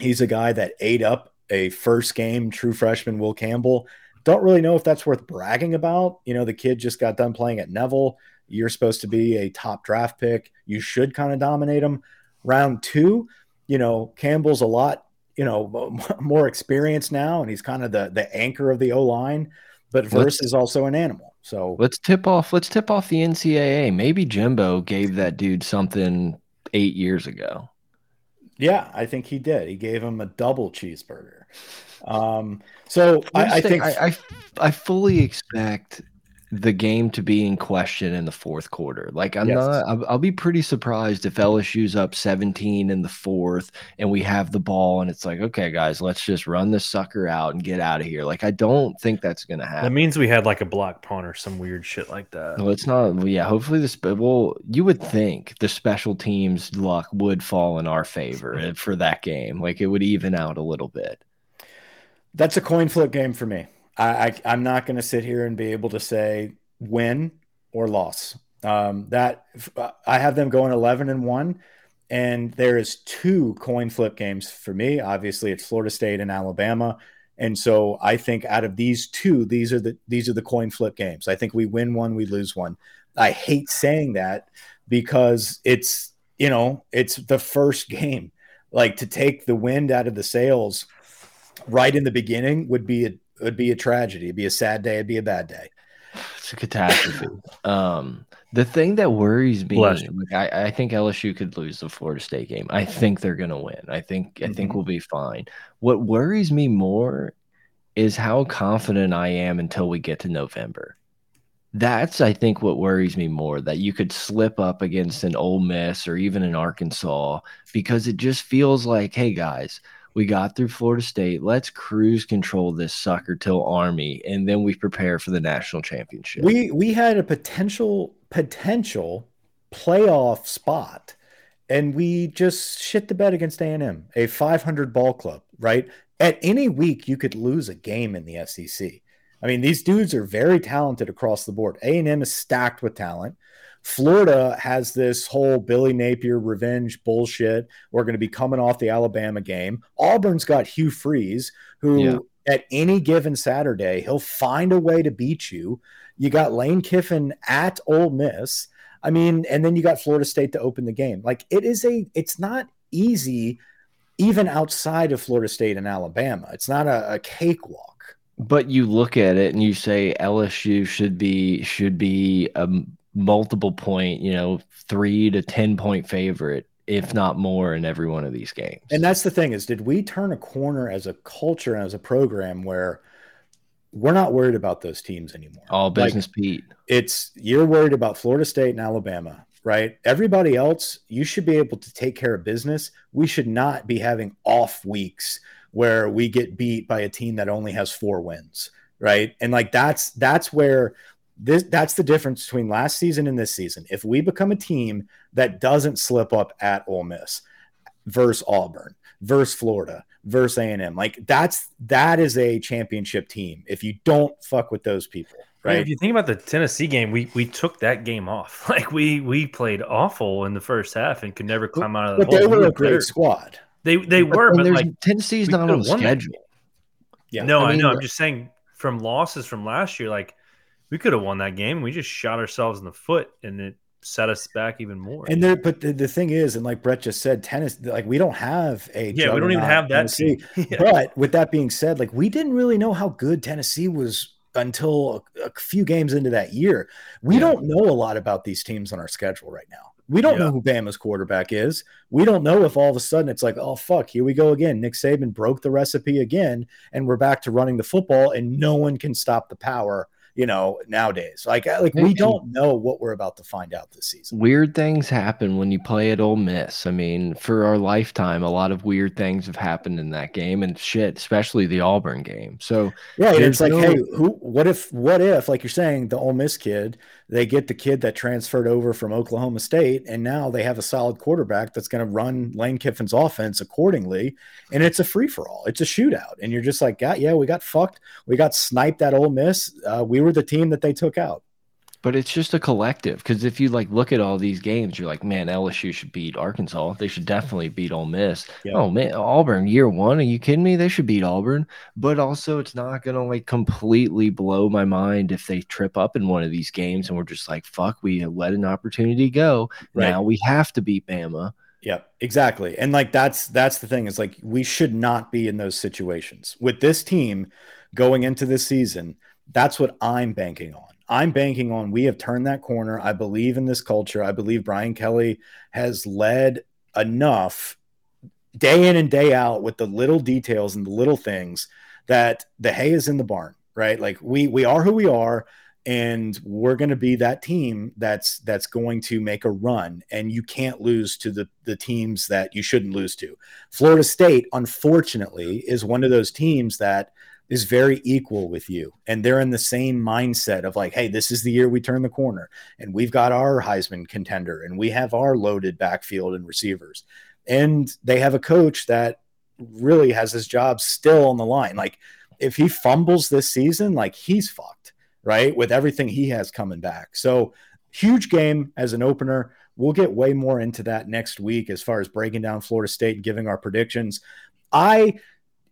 He's a guy that ate up a first game true freshman Will Campbell don't really know if that's worth bragging about. You know, the kid just got done playing at Neville. You're supposed to be a top draft pick. You should kind of dominate him. Round two, you know, Campbell's a lot, you know, [laughs] more experienced now, and he's kind of the the anchor of the O line. But Verse is also an animal. So let's tip off. Let's tip off the NCAA. Maybe Jimbo gave that dude something eight years ago. Yeah, I think he did. He gave him a double cheeseburger. Um, so I, I, think I, I, I fully expect the game to be in question in the fourth quarter. Like I'm yes. not, I'll, I'll, be pretty surprised if LSU's up 17 in the fourth and we have the ball and it's like, okay, guys, let's just run this sucker out and get out of here. Like I don't think that's gonna happen. That means we had like a block punt or some weird shit like that. Well, it's not. Well, yeah, hopefully this. Well, you would think the special teams luck would fall in our favor for that game. Like it would even out a little bit. That's a coin flip game for me. I, I am not going to sit here and be able to say win or loss. Um, that I have them going 11 and one, and there is two coin flip games for me. Obviously, it's Florida State and Alabama, and so I think out of these two, these are the these are the coin flip games. I think we win one, we lose one. I hate saying that because it's you know it's the first game. Like to take the wind out of the sails right in the beginning would be a would be a tragedy. It'd be a sad day. It'd be a bad day. It's a catastrophe. um, the thing that worries me, like I, I think LSU could lose the Florida State game. I think they're gonna win. I think I mm -hmm. think mm-hmm. we'll be fine. What worries me more is how confident I am until we get to November. That's I think what worries me more that you could slip up against an Ole Miss or even an Arkansas because it just feels like, hey guys, we got through Florida State. Let's cruise control this sucker till Army, and then we prepare for the national championship. We we had a potential potential playoff spot, and we just shit the bed against A and M, a 500 ball club. Right at any week, you could lose a game in the SEC. I mean, these dudes are very talented across the board. A&M is stacked with talent. Florida has this whole Billy Napier revenge bullshit. We're going to be coming off the Alabama game. Auburn's got Hugh Freeze, who yeah. at any given Saturday, he'll find a way to beat you. You got Lane Kiffin at Ole Miss. I mean, and then you got Florida State to open the game. Like it is a, it's not easy, even outside of Florida State and Alabama. It's not a, a cakewalk. But you look at it and you say LSU should be should be a multiple point, you know, three to ten point favorite, if not more, in every one of these games. And that's the thing is, did we turn a corner as a culture and as a program where we're not worried about those teams anymore. All business, like, Pete. It's you're worried about Florida State and Alabama, right? Everybody else, you should be able to take care of business. We should not be having off weeks where we get beat by a team that only has four wins, right? And like that's that's where this that's the difference between last season and this season. If we become a team that doesn't slip up at Ole Miss versus Auburn, versus Florida, versus A&M. Like that's that is a championship team. If you don't fuck with those people, right? Yeah, if you think about the Tennessee game, we we took that game off. [laughs] Like we we played awful in the first half and could never climb out of the but hole. They were we a great better. squad. They they but, were, but like Tennessee's not on the schedule. Yeah, no, I, mean, I know. I'm just saying from losses from last year, like we could have won that game. We just shot ourselves in the foot, and it set us back even more. And there, but the, the thing is, and like Brett just said, tennis, like we don't have a yeah, we don't even have that. Tennessee. [laughs] yeah. But with that being said, like we didn't really know how good Tennessee was until a, a few games into that year. We yeah. don't know a lot about these teams on our schedule right now. We don't yeah. know who Bama's quarterback is. We don't know if all of a sudden it's like, oh fuck, here we go again. Nick Saban broke the recipe again, and we're back to running the football, and no one can stop the power you know, nowadays. Like, uh, like we don't know what we're about to find out this season. Weird things happen when you play at Ole Miss. I mean, for our lifetime, a lot of weird things have happened in that game, and shit, especially the Auburn game. So yeah, it's like, no... hey, who? What if? What if? Like you're saying, the Ole Miss kid, they get the kid that transferred over from Oklahoma State, and now they have a solid quarterback that's going to run Lane Kiffin's offense accordingly, and it's a free for all. It's a shootout, and you're just like, yeah, yeah, we got fucked. We got sniped at Ole Miss. Uh, we were the team that they took out. But it's just a collective because if you like look at all these games, you're like, man, LSU should beat Arkansas. They should definitely beat Ole Miss. Yeah. Oh man, Auburn year one. Are you kidding me? They should beat Auburn. But also, it's not gonna like completely blow my mind if they trip up in one of these games and we're just like, fuck, we let an opportunity go. Right. Now we have to beat Bama. Yep, exactly. And like that's that's the thing is like we should not be in those situations with this team going into this season that's what I'm banking on. I'm banking on we have turned that corner. I believe in this culture. I believe Brian Kelly has led enough day in and day out with the little details and the little things that the hay is in the barn, right? Like we we are who we are and we're going to be that team that's that's going to make a run and you can't lose to the the teams that you shouldn't lose to. Florida State unfortunately is one of those teams that is very equal with you. And they're in the same mindset of like hey this is the year we turn the corner and we've got our heisman contender and we have our loaded backfield and receivers. And they have a coach that really has his job still on the line. Like if he fumbles this season like he's fucked right with everything he has coming back. So huge game as an opener. We'll get way more into that next week as far as breaking down florida state and giving our predictions. I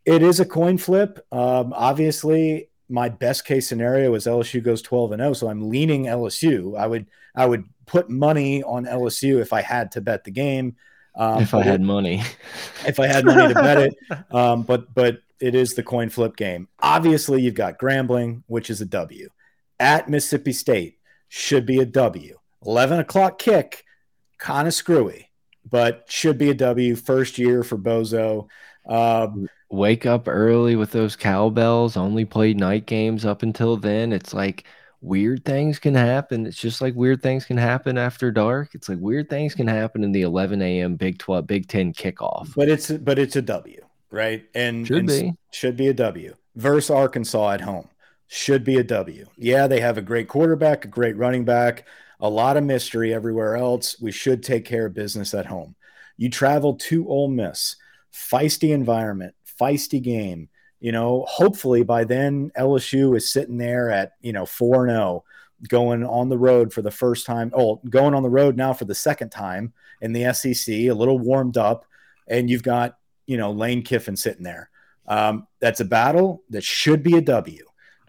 it is a coin flip. Um, obviously, my best case scenario is LSU goes 12 and 0, so I'm leaning LSU. I would I would put money on LSU if I had to bet the game. Um, if I had money, [laughs] if I had money to bet it, [laughs] um, but but it is the coin flip game. Obviously, you've got Grambling, which is a W. At Mississippi State should be a W. 11 o'clock kick, kind of screwy, but should be a W. First year for Bozo. Um, wake up early with those cowbells, only played night games up until then. It's like weird things can happen. It's just like weird things can happen after dark. It's like weird things can happen in the 11 a.m. Big 12, Big 10 kickoff. But it's but it's a W, right? And should and be should be a W. Versus Arkansas at home should be a W. Yeah, they have a great quarterback, a great running back, a lot of mystery everywhere else. We should take care of business at home. You travel to Ole Miss, feisty environment, feisty game. You know, hopefully by then LSU is sitting there at, you know, 4 0, going on the road for the first time. Oh, going on the road now for the second time in the SEC, a little warmed up. And you've got, you know, Lane Kiffin sitting there. Um, that's a battle that should be a W.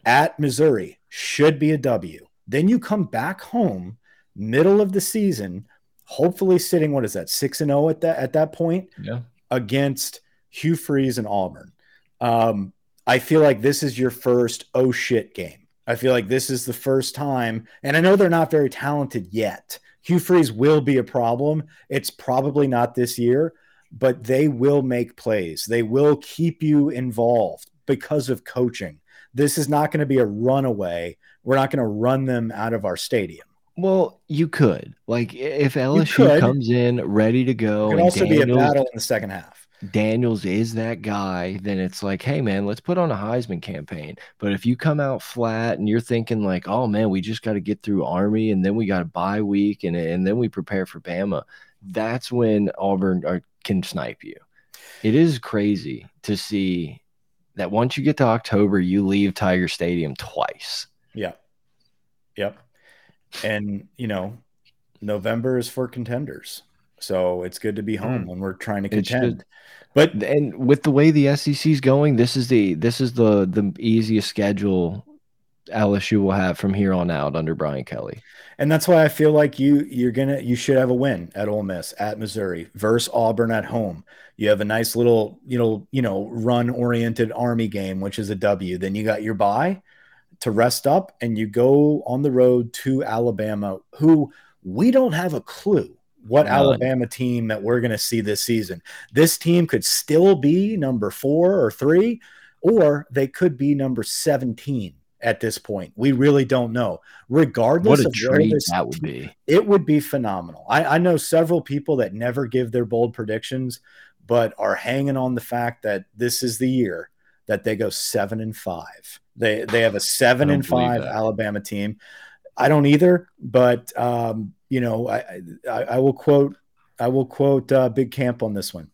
At Missouri, should be a W. Then you come back home, middle of the season, hopefully sitting, what is that, 6 and 0 at that at that point? Yeah. Against Hugh Freeze and Auburn. Um, I feel like this is your first oh shit game. I feel like this is the first time, and I know they're not very talented yet. Hugh Freeze will be a problem. It's probably not this year, but they will make plays. They will keep you involved because of coaching. This is not going to be a runaway. We're not going to run them out of our stadium. Well, you could. Like if LSU comes in ready to go, it could also be a battle in the second half. Daniels is that guy, then it's like, hey man, let's put on a Heisman campaign. But if you come out flat and you're thinking like, oh man, we just got to get through Army and then we got a bye week and and then we prepare for Bama, that's when Auburn are, can snipe you. It is crazy to see that once you get to October, you leave Tiger Stadium twice. Yeah. Yep and you know, November is for contenders. So it's good to be home mm. when we're trying to contend. But and with the way the SEC is going, this is the this is the the easiest schedule LSU will have from here on out under Brian Kelly. And that's why I feel like you you're gonna you should have a win at Ole Miss at Missouri versus Auburn at home. You have a nice little you know you know run oriented Army game, which is a W. Then you got your bye to rest up and you go on the road to Alabama, who we don't have a clue what None. Alabama team that we're going to see this season. This team could still be number four or three, or they could be number 17 at this point. We really don't know. Regardless what a of this, that would be, it would be phenomenal. I, I know several people that never give their bold predictions, but are hanging on the fact that this is the year that they go seven and five. They they have a seven and five Alabama team. I don't either, but um, you know, I, I, I will quote I will quote uh, Big Camp on this one.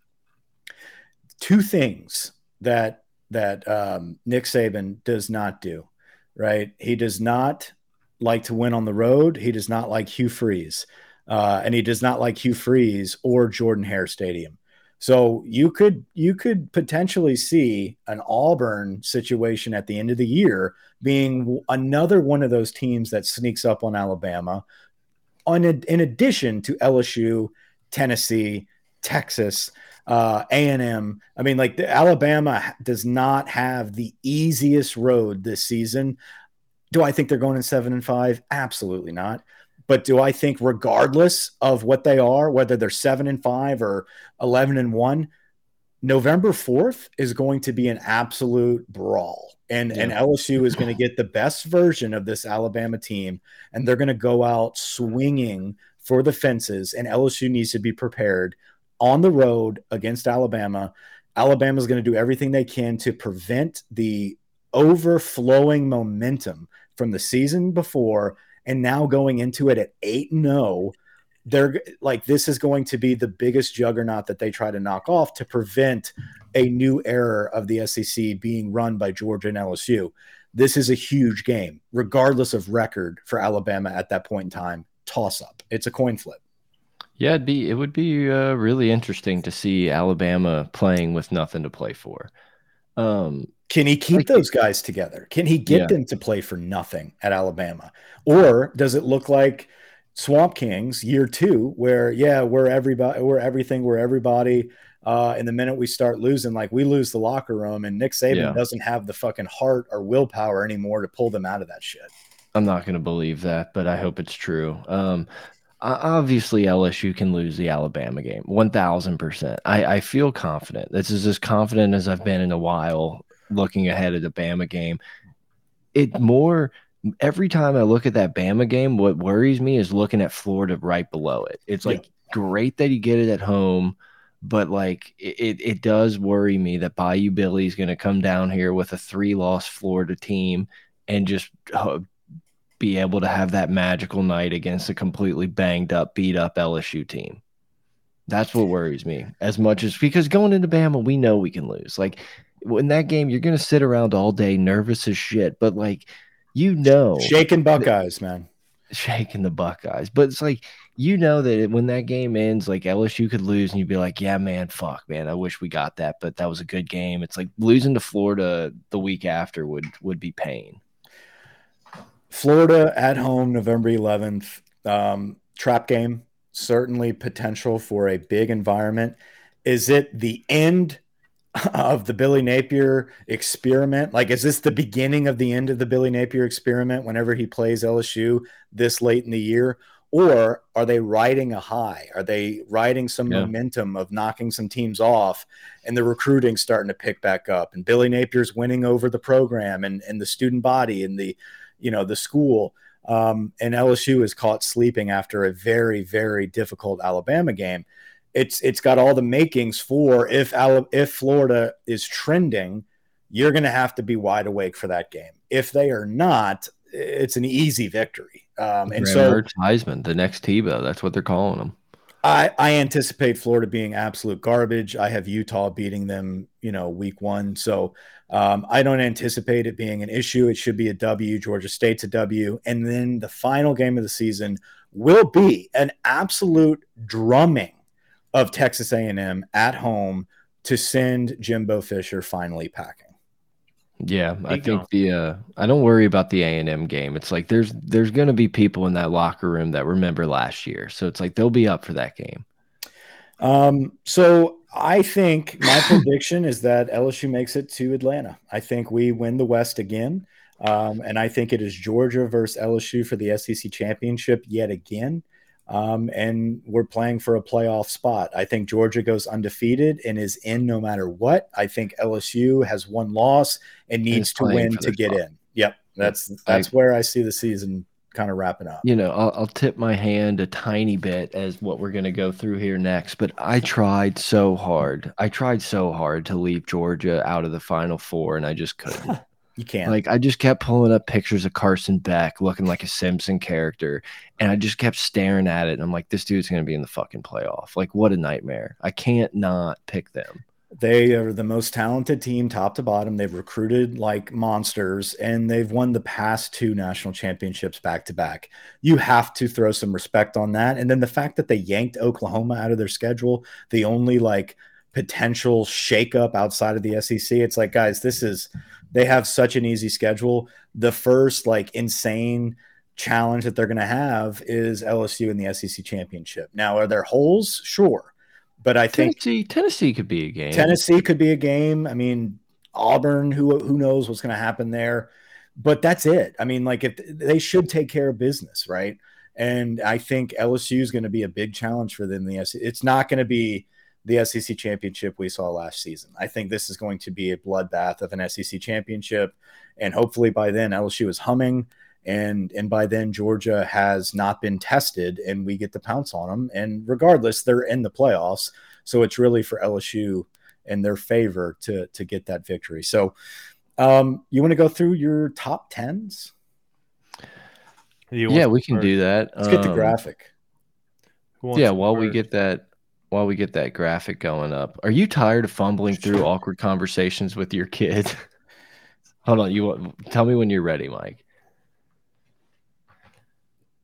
Two things that that um, Nick Saban does not do, right? He does not like to win on the road. He does not like Hugh Freeze, uh, and he does not like Hugh Freeze or Jordan Hare Stadium. So you could you could potentially see an Auburn situation at the end of the year being another one of those teams that sneaks up on Alabama, on a, in addition to LSU, Tennessee, Texas, uh, A&M. I mean, like the, Alabama does not have the easiest road this season. Do I think they're going in seven and five? Absolutely not. But do I think, regardless of what they are, whether they're seven and five or 11 and one, November 4th is going to be an absolute brawl. And, yeah. and LSU is going to get the best version of this Alabama team, and they're going to go out swinging for the fences. And LSU needs to be prepared on the road against Alabama. Alabama is going to do everything they can to prevent the overflowing momentum from the season before and now going into it at 8 0 they're like this is going to be the biggest juggernaut that they try to knock off to prevent a new era of the SEC being run by Georgia and LSU. This is a huge game, regardless of record for Alabama at that point in time. Toss up. It's a coin flip. Yeah, it'd be it would be uh, really interesting to see Alabama playing with nothing to play for. Um, can he keep those guys together? Can he get yeah. them to play for nothing at Alabama? Or does it look like Swamp Kings year two, where yeah, we're everybody, we're everything, we're everybody. Uh, and the minute we start losing, like we lose the locker room, and Nick Saban yeah. doesn't have the fucking heart or willpower anymore to pull them out of that shit. I'm not going to believe that, but I hope it's true. Um, obviously LSU can lose the Alabama game, one thousand percent. I feel confident. This is as confident as I've been in a while. Looking ahead at the Bama game, it more every time I look at that Bama game, what worries me is looking at Florida right below it. It's like yeah. great that you get it at home, but like it, it does worry me that Bayou Billy is going to come down here with a three loss Florida team and just uh, be able to have that magical night against a completely banged up, beat up LSU team. That's what worries me as much as because going into Bama, we know we can lose. Like in that game, you're gonna sit around all day, nervous as shit. But like, you know, shaking Buckeyes, man, shaking the Buckeyes. But it's like you know that when that game ends, like LSU could lose, and you'd be like, "Yeah, man, fuck, man, I wish we got that, but that was a good game." It's like losing to Florida the week after would would be pain. Florida at home, November 11th, um, trap game. Certainly potential for a big environment. Is it the end of the Billy Napier experiment? Like, is this the beginning of the end of the Billy Napier experiment whenever he plays LSU this late in the year? Or are they riding a high? Are they riding some yeah. momentum of knocking some teams off and the recruiting starting to pick back up? And Billy Napier's winning over the program and, and the student body and the, you know, the school. Um, and LSU is caught sleeping after a very, very difficult Alabama game. It's it's got all the makings for if if Florida is trending, you're going to have to be wide awake for that game. If they are not, it's an easy victory. Um, and so Heisman, the next Tebow, that's what they're calling him. I, I anticipate Florida being absolute garbage. I have Utah beating them, you know, week one. So um, I don't anticipate it being an issue. It should be a W. Georgia State's a W. And then the final game of the season will be an absolute drumming of Texas A&M at home to send Jimbo Fisher finally packing. Yeah, I think the uh I don't worry about the A and M game. It's like there's there's going to be people in that locker room that remember last year. So it's like they'll be up for that game. Um so I think my [laughs] prediction is that LSU makes it to Atlanta. I think we win the West again. Um, and I think it is Georgia versus LSU for the SEC championship yet again. Um, and we're playing for a playoff spot. I think Georgia goes undefeated and is in no matter what. I think LSU has one loss and needs to win to get spot. in. Yep, that's that's I, where I see the season kind of wrapping up. You know, I'll, I'll tip my hand a tiny bit as what we're going to go through here next, but I tried so hard. I tried so hard to leave Georgia out of the Final Four, and I just couldn't. [laughs] You can't. Like I just kept pulling up pictures of Carson Beck looking like a Simpson character, and I just kept staring at it. And I'm like, this dude's gonna be in the fucking playoff. Like, what a nightmare! I can't not pick them. They are the most talented team, top to bottom. They've recruited like monsters, and they've won the past two national championships back to back. You have to throw some respect on that. And then the fact that they yanked Oklahoma out of their schedule, the only like potential shakeup outside of the SEC. It's like, guys, this is they have such an easy schedule. The first like insane challenge that they're going to have is LSU in the SEC championship. Now, are there holes? Sure. But I think Tennessee, Tennessee could be a game. Tennessee could be a game. I mean, Auburn, who who knows what's going to happen there. But that's it. I mean, like if they should take care of business, right? And I think LSU is going to be a big challenge for them. The SEC. It's not going to be the SEC championship we saw last season. I think this is going to be a bloodbath of an SEC championship. And hopefully by then LSU is humming and and by then Georgia has not been tested and we get to pounce on them. And regardless, they're in the playoffs. So it's really for LSU in their favor to to get that victory. So um, you want to go through your top tens? yeah, we can do that. Let's um, get the um, graphic. Yeah, while we get that while we get that graphic going up. Are you tired of fumbling through [laughs] awkward conversations with your kid? [laughs] Hold on, you tell me when you're ready, Mike.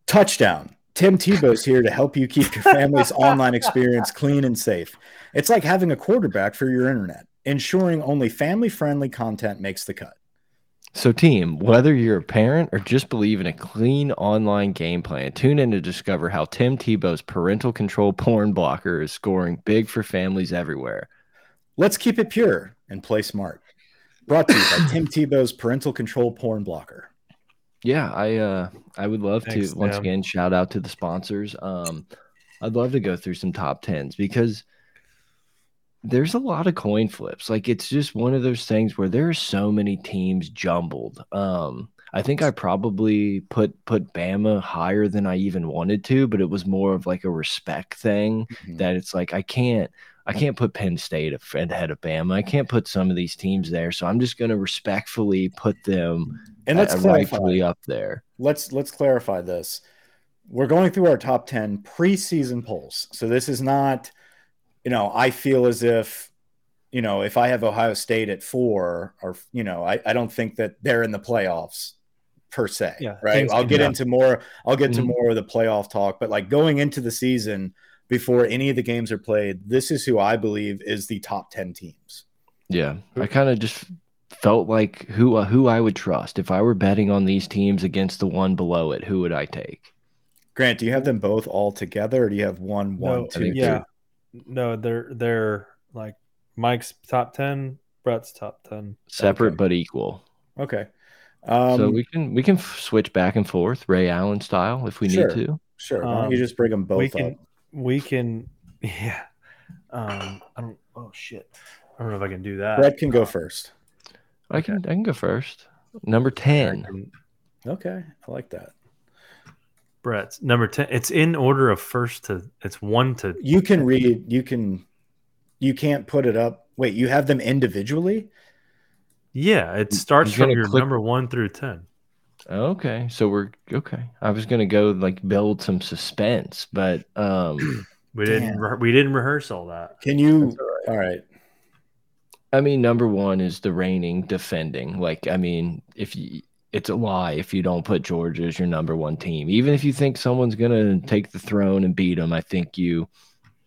Touchdown. Tim Tebow's here to help you keep your family's online experience [laughs] clean and safe. It's like having a quarterback for your internet, ensuring only family-friendly content makes the cut. So, team, whether you're a parent or just believe in a clean online game plan, tune in to discover how Tim Tebow's parental control porn blocker is scoring big for families everywhere. Let's keep it pure and play smart. Brought to you by Tim [coughs] Tebow's parental control porn blocker. Yeah, I uh I would love Thanks, to once again shout out to the sponsors. Um I'd love to go through some top tens because – there's a lot of coin flips. Like it's just one of those things where there are so many teams jumbled. Um, I think I probably put put Bama higher than I even wanted to, but it was more of like a respect thing mm -hmm. that it's like I can't I can't put Penn State ahead of Bama. I can't put some of these teams there, so I'm just going to respectfully put them and let's uh, rightfully up there. Let's let's clarify this. We're going through our top 10 preseason polls. So this is not you know, I feel as if you know, if I have Ohio State at four, or you know, I, I don't think that they're in the playoffs per se. Yeah, right. I'll get into more. I'll get to mm -hmm. more of the playoff talk, but like going into the season before any of the games are played, this is who I believe is the top ten teams. Yeah, I kind of just felt like who uh, who I would trust if I were betting on these teams against the one below it. Who would I take? Grant, do you have them both all together, or do you have one, one, no, two? Yeah, no, they're they're like Mike's top ten, Brett's top ten, separate okay. but equal. Okay. Um, so we can we can switch back and forth Ray Allen style if we sure, need to. Sure. Um, you just bring them both we can, up? We can. [laughs] Yeah. Um. I don't. Oh shit. I don't know if I can do that. Brett can go first. I can. I can go first. Number ten. Okay, I like that. Brett's number ten. It's in order of first to. It's one to. You can read. You can. You can't put it up. Wait, you have them individually. Yeah, it starts from your click... number one through ten. Okay, so we're okay. I was gonna go like build some suspense, but um, [clears throat] we didn't. we didn't rehearse all that. Can you? All right. all right. I mean, number one is the reigning defending. Like, I mean, if you, it's a lie if you don't put Georgia as your number one team. Even if you think someone's gonna take the throne and beat them, I think you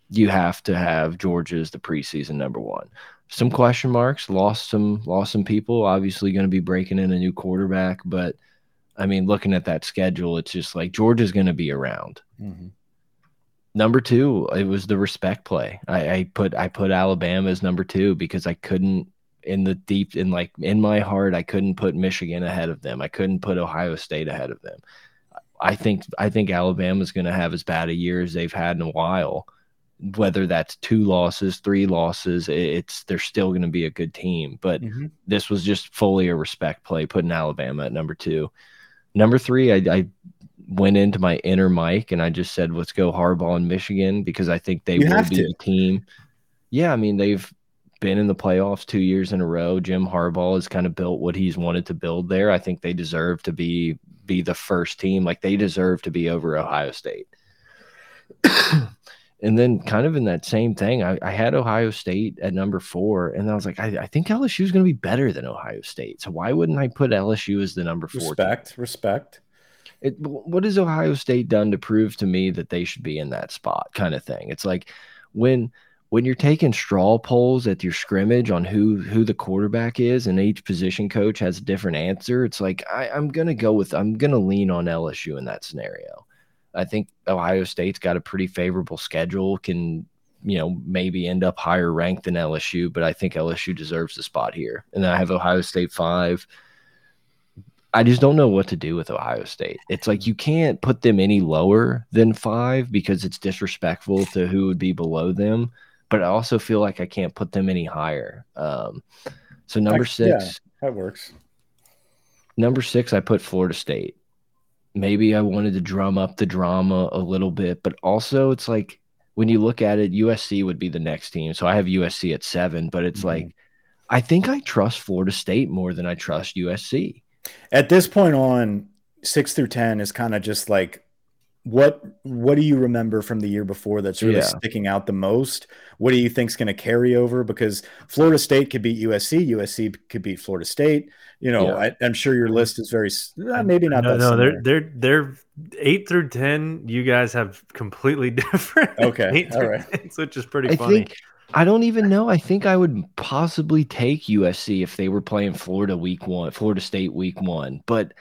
you have to have Georgia as the preseason number one. Some question marks, lost some lost some people. Obviously, going to be breaking in a new quarterback, but I mean, looking at that schedule, it's just like Georgia's going to be around. Mm -hmm. Number two, it was the respect play. I, I put I put Alabama as number two because I couldn't in the deep in like in my heart I couldn't put Michigan ahead of them. I couldn't put Ohio State ahead of them. I think I think Alabama's going to have as bad a year as they've had in a while. Whether that's two losses, three losses, it's they're still going to be a good team. But mm -hmm. this was just fully a respect play, putting Alabama at number two. Number three, I, I went into my inner Mike and I just said, let's go Harbaugh in Michigan because I think they you will be to. the team. Yeah, I mean, they've been in the playoffs two years in a row. Jim Harbaugh has kind of built what he's wanted to build there. I think they deserve to be be the first team. Like they deserve to be over Ohio State. [coughs] and then kind of in that same thing, I, I, had Ohio State at number four, and I was like, I, I think LSU is going to be better than Ohio State. So why wouldn't I put LSU as the number four? Respect, team? respect. It, what has Ohio State done to prove to me that they should be in that spot, kind of thing? It's like when when you're taking straw polls at your scrimmage on who who the quarterback is, and each position coach has a different answer. It's like I, I'm gonna go with I'm gonna lean on LSU in that scenario. I think Ohio State's got a pretty favorable schedule, can you know maybe end up higher ranked than LSU, but I think LSU deserves the spot here. And then I have Ohio State five. I just don't know what to do with Ohio State. It's like you can't put them any lower than five because it's disrespectful to who would be below them. But I also feel like I can't put them any higher. Um, so number six, yeah, that works. Number six, I put Florida State. Maybe I wanted to drum up the drama a little bit, but also it's like when you look at it, USC would be the next team. So I have USC at seven, but it's mm -hmm. like I think I trust Florida State more than I trust USC. At this point on, six through ten is kind of just like what what do you remember from the year before that's really yeah. sticking out the most? What do you think's going to carry over? Because Florida State could beat USC, USC could beat Florida State. You know, yeah. I, am sure your list is very uh, maybe not. No, no, they're they're they're eight through ten. You guys have completely [laughs] different. Okay, all right, 10, which is pretty I funny. Think, I don't even know. I think I would possibly take USC if they were playing Florida week one, Florida State week one. But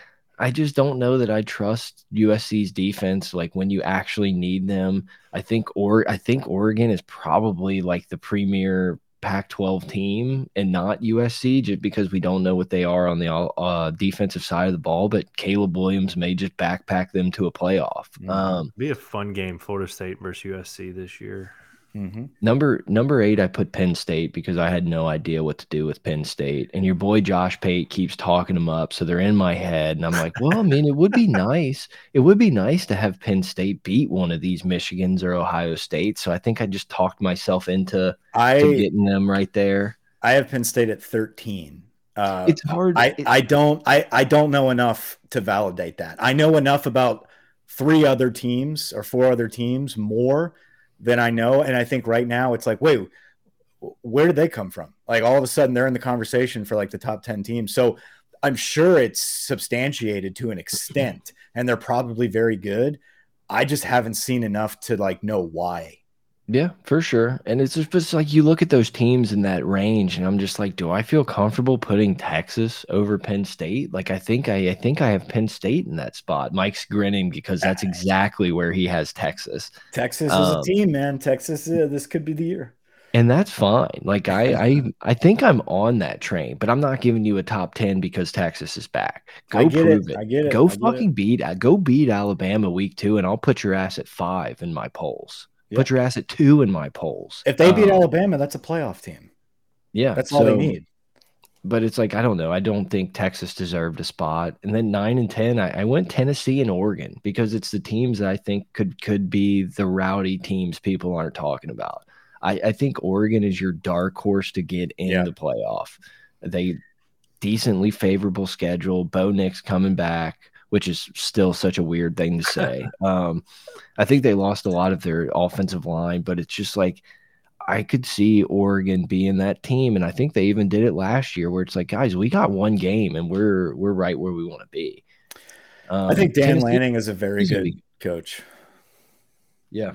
I just don't know that I trust USC's defense. Like when you actually need them, I think or I think Oregon is probably like the premier Pac-12 team and not USC, just because we don't know what they are on the uh, defensive side of the ball. But Caleb Williams may just backpack them to a playoff. Mm-hmm. Um, Be a fun game, Florida State versus USC this year. Mm -hmm. Number number eight, I put Penn State because I had no idea what to do with Penn State, and your boy Josh Pate keeps talking them up, so they're in my head, and I'm like, well, I mean, it would be nice. It would be nice to have Penn State beat one of these Michigans or Ohio State. So I think I just talked myself into I, getting them right there. I have Penn State at 13. Uh, it's hard. I, I don't I, I don't know enough to validate that. I know enough about three other teams or four other teams more than I know. And I think right now it's like, wait, where did they come from? Like all of a sudden they're in the conversation for like the top 10 teams. So I'm sure it's substantiated to an extent and they're probably very good. I just haven't seen enough to like know why. Yeah, for sure. And it's just it's like you look at those teams in that range, and I'm just like, do I feel comfortable putting Texas over Penn State? Like, I think I, I think I have Penn State in that spot. Mike's grinning because that's exactly where he has Texas. Texas um, is a um, team, man. Texas, uh, this could be the year and that's fine. Like I, I, [laughs] I think I'm on that train, but I'm not giving you a top ten because Texas is back. Go prove it. it. I get it. Go I fucking it. beat. Go beat Alabama week two, and I'll put your ass at five in my polls. Put your ass at two in my polls. If they beat um, Alabama, that's a playoff team. Yeah, that's so, all they need. But it's like I don't know. I don't think Texas deserved a spot. And then nine and ten, I, I went Tennessee and Oregon because it's the teams that I think could could be the rowdy teams people aren't talking about. I, I think Oregon is your dark horse to get in yeah. the playoff. They decently favorable schedule. Bo Nix coming back, which is still such a weird thing to say. [laughs] um, I think they lost a lot of their offensive line, but it's just like I could see Oregon being that team, and I think they even did it last year, where it's like, guys, we got one game, and we're we're right where we want to be. Um, I think Dan Tennessee, Lanning is a very good coach. Yeah,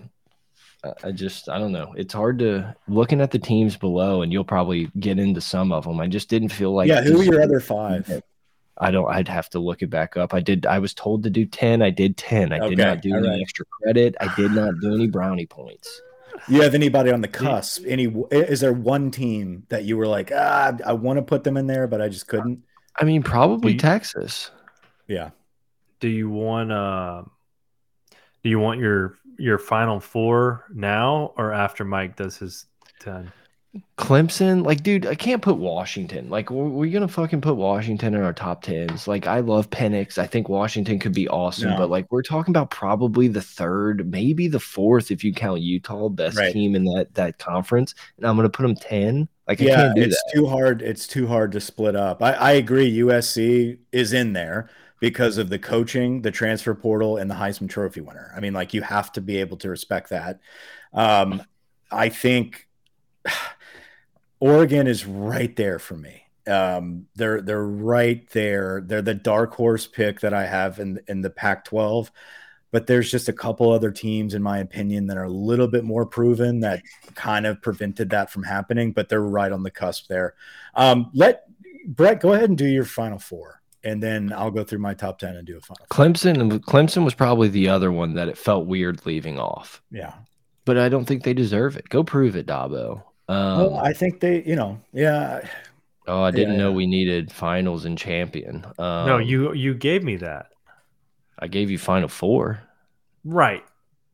I just I don't know. It's hard to looking at the teams below, and you'll probably get into some of them. I just didn't feel like yeah. Who are your other five? I don't. I'd have to look it back up. I did. I was told to do ten. I did ten. I okay. did not do All any right. extra credit. I did not do any [sighs] brownie points. You have anybody on the cusp? Any? Is there one team that you were like, ah, I want to put them in there, but I just couldn't? I mean, probably you, Texas. Yeah. Do you want? Uh, do you want your your final four now or after Mike does his ten? Clemson, like, dude, I can't put Washington. Like, we're, we gonna fucking put Washington in our top tens. Like, I love Penix. I think Washington could be awesome, no. but like, we're talking about probably the third, maybe the fourth, if you count Utah, best right. team in that that conference. And I'm gonna put them ten. Like, yeah, it's that. too hard. It's too hard to split up. I, I agree. USC is in there because of the coaching, the transfer portal, and the Heisman Trophy winner. I mean, like you have to be able to respect that. Um, I think Oregon is right there for me. Um, they're they're right there. They're the dark horse pick that I have in in the Pac-12. But there's just a couple other teams, in my opinion, that are a little bit more proven that kind of prevented that from happening. But they're right on the cusp there. Um, let Brett go ahead and do your final four and then I'll go through my top 10 and do a final. Clemson Clemson was probably the other one that it felt weird leaving off. Yeah. But I don't think they deserve it. Go prove it, Dabo. Um, well, I think they, you know, yeah. Oh, I didn't yeah, know yeah. we needed finals and champion. Um, no, you you gave me that. I gave you final four. Right.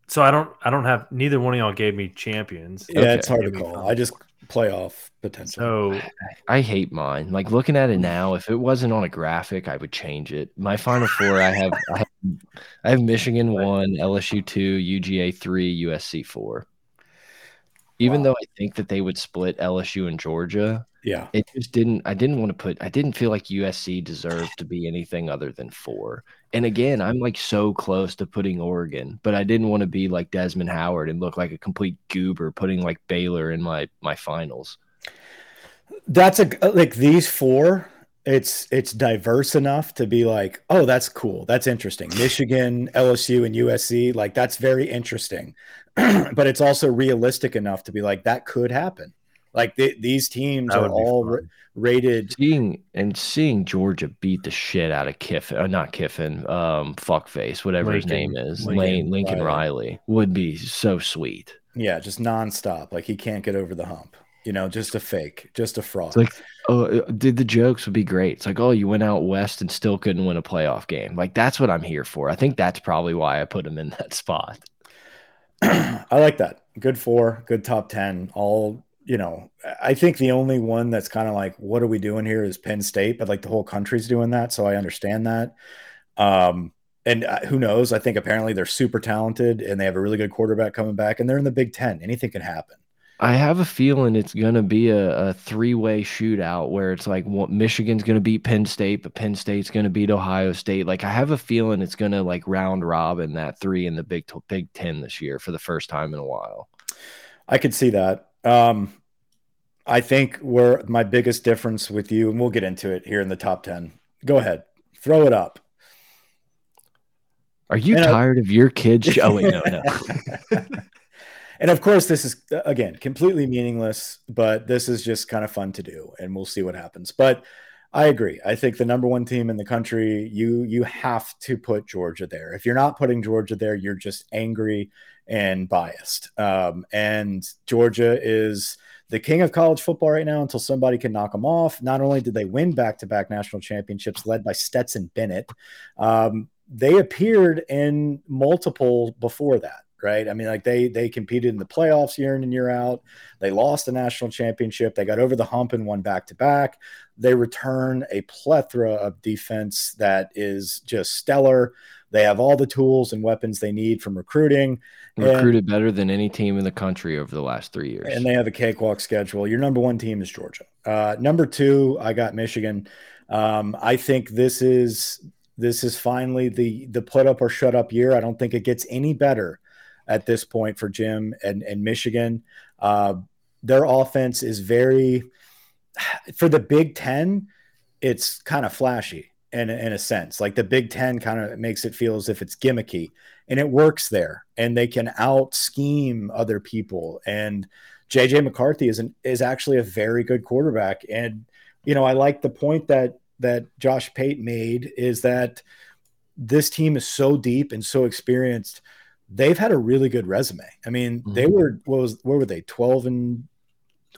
So I don't I don't have neither one of y'all gave me champions. Yeah, okay. it's hard to call. I just playoff potential. So I hate mine. Like looking at it now, if it wasn't on a graphic, I would change it. My final four, I have, I have, I have Michigan one, LSU two, UGA three, USC four. Even wow. though I think that they would split LSU and Georgia, yeah, it just didn't. I didn't want to put. I didn't feel like USC deserved to be anything other than four. And again, I'm like so close to putting Oregon, but I didn't want to be like Desmond Howard and look like a complete goober putting like Baylor in my my finals. That's a uh, like these four. It's it's diverse enough to be like, oh, that's cool, that's interesting. Michigan, LSU, and USC, like that's very interesting. [clears throat] but it's also realistic enough to be like that could happen. Like th these teams are all rated. Seeing and seeing Georgia beat the shit out of Kiffin, uh, not Kiffin, um, fuckface, whatever Lincoln, his name is, Lincoln, Lane, Lincoln Riley. Riley would be so sweet. Yeah, just nonstop. Like he can't get over the hump. You know, just a fake, just a fraud. It's like, oh, uh, did the jokes would be great. It's like, oh, you went out west and still couldn't win a playoff game. Like that's what I'm here for. I think that's probably why I put him in that [laughs] spot. [clears throat] I like that. Good four, good top ten, all you know, I think the only one that's kind of like, what are we doing here is Penn State, but like the whole country's doing that. So I understand that. Um, and uh, who knows? I think apparently they're super talented and they have a really good quarterback coming back and they're in the Big Ten. Anything can happen. I have a feeling it's going to be a, a three way shootout where it's like what Michigan's going to beat Penn State, but Penn State's going to beat Ohio State. Like I have a feeling it's going to like round robin that three in the Big Big Ten this year for the first time in a while. I could see that. Um, I think where my biggest difference with you, and we'll get into it here in the top 10. Go ahead, throw it up. Are you and tired I, of your kids [laughs] showing? no, no. [laughs] and of course, this is again completely meaningless, but this is just kind of fun to do, and we'll see what happens. But I agree. I think the number one team in the country, you you have to put Georgia there. If you're not putting Georgia there, you're just angry and biased. Um, and Georgia is the king of college football right now until somebody can knock them off. Not only did they win back to back national championships led by Stetson Bennett, um, they appeared in multiple before that. Right. I mean, like they they competed in the playoffs year in and year out. They lost the national championship. They got over the hump and won back to back. They return a plethora of defense that is just stellar. They have all the tools and weapons they need from recruiting. Recruited and, better than any team in the country over the last three years. And they have a cakewalk schedule. Your number one team is Georgia. Uh, number two, I got Michigan. Um, I think this is this is finally the the put up or shut up year. I don't think it gets any better at this point for Jim and, and Michigan. Uh, their offense is very for the Big Ten, it's kind of flashy in, in a sense. Like the Big Ten kind of makes it feel as if it's gimmicky and it works there and they can out scheme other people. And JJ McCarthy is an, is actually a very good quarterback. And, you know, I like the point that, that Josh Pate made is that this team is so deep and so experienced. They've had a really good resume. I mean, mm-hmm. they were, what was, where were they? 12 and,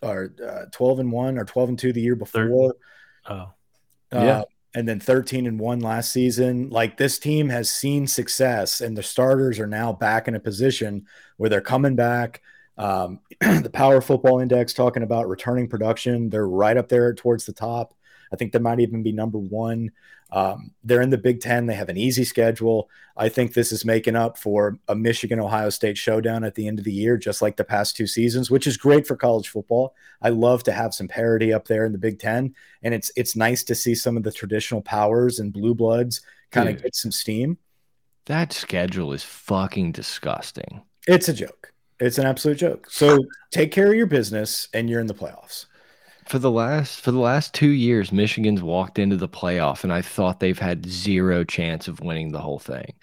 or uh, 12 and one or 12 and two the year before. Oh, uh, yeah and then 13 and 1 last season. Like this team has seen success and the starters are now back in a position where they're coming back. Um, [clears throat] the Power Football Index talking about returning production, they're right up there towards the top. I think they might even be number one. Um, they're in the Big Ten. They have an easy schedule. I think this is making up for a Michigan Ohio State showdown at the end of the year, just like the past two seasons, which is great for college football. I love to have some parity up there in the Big Ten, and it's it's nice to see some of the traditional powers and blue bloods kind of get some steam. That schedule is fucking disgusting. It's a joke. It's an absolute joke. So take care of your business, and you're in the playoffs for the last for the last two years, Michigan's walked into the playoff, and I thought they've had zero chance of winning the whole thing.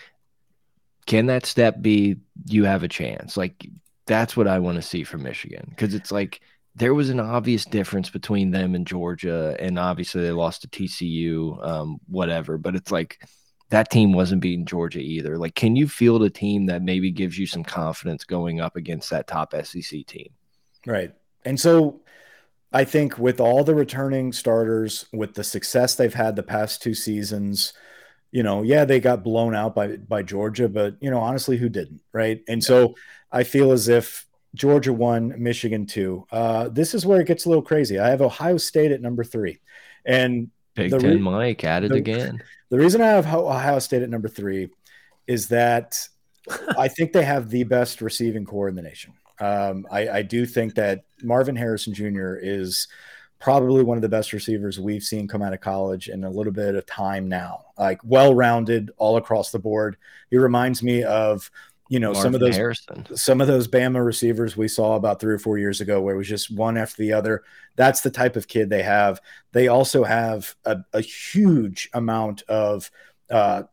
Can that step be you have a chance? Like that's what I want to see from Michigan because it's like there was an obvious difference between them and Georgia, and obviously they lost to TCU, um, whatever. But it's like that team wasn't beating Georgia either. Like, can you field a team that maybe gives you some confidence going up against that top SEC team? Right. And so I think with all the returning starters, with the success they've had the past two seasons, you know, yeah, they got blown out by by Georgia, but you know, honestly, who didn't, right? And so I feel as if Georgia won, Michigan two. Uh, this is where it gets a little crazy. I have Ohio State at number three, and Big Ten Mike at it the, again. The reason I have Ohio State at number three is that I think they have the best receiving corps in the nation. Um, I, I do think that Marvin Harrison Jr. is probably one of the best receivers we've seen come out of college in a little bit of time now. Like well rounded all across the board. He reminds me of you know Marvin some of those Harrison. some of those Bama receivers we saw about three or four years ago, where it was just one after the other. That's the type of kid they have. They also have a, a huge amount of uh,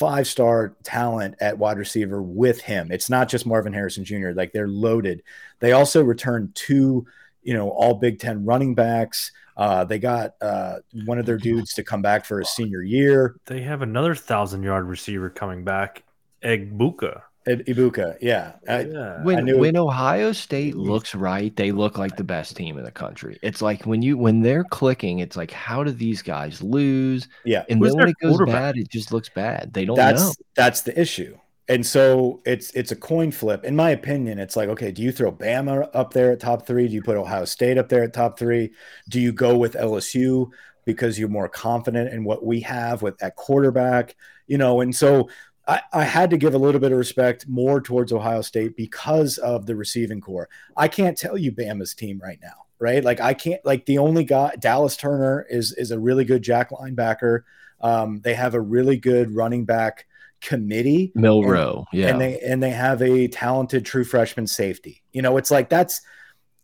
five star talent at wide receiver with him. It's not just Marvin Harrison Jr. Like they're loaded. They also returned two, you know, all Big Ten running backs. Uh, they got uh, one of their dudes to come back for his senior year. They have another thousand yard receiver coming back, Egbuka. Ibuka, yeah. I, yeah. When when Ohio State mm-hmm. looks right, they look like the best team in the country. It's like when you when they're clicking, it's like how do these guys lose? Yeah, and Who's then when it goes bad, it just looks bad. They don't that's, know. That's the issue. And so it's it's a coin flip. In my opinion, it's like, okay, do you throw Bama up there at top three? Do you put Ohio State up there at top three? Do you go with LSU because you're more confident in what we have with at quarterback? You know, and so I, I, had to give a little bit of respect more towards Ohio State because of the receiving corps. I can't tell you Bama's team right now, right? Like I can't like the only guy Dallas Turner is is a really good jack linebacker. Um, they have a really good running back committee. Milroe, and, yeah. And they and they have a talented true freshman safety. You know, it's like that's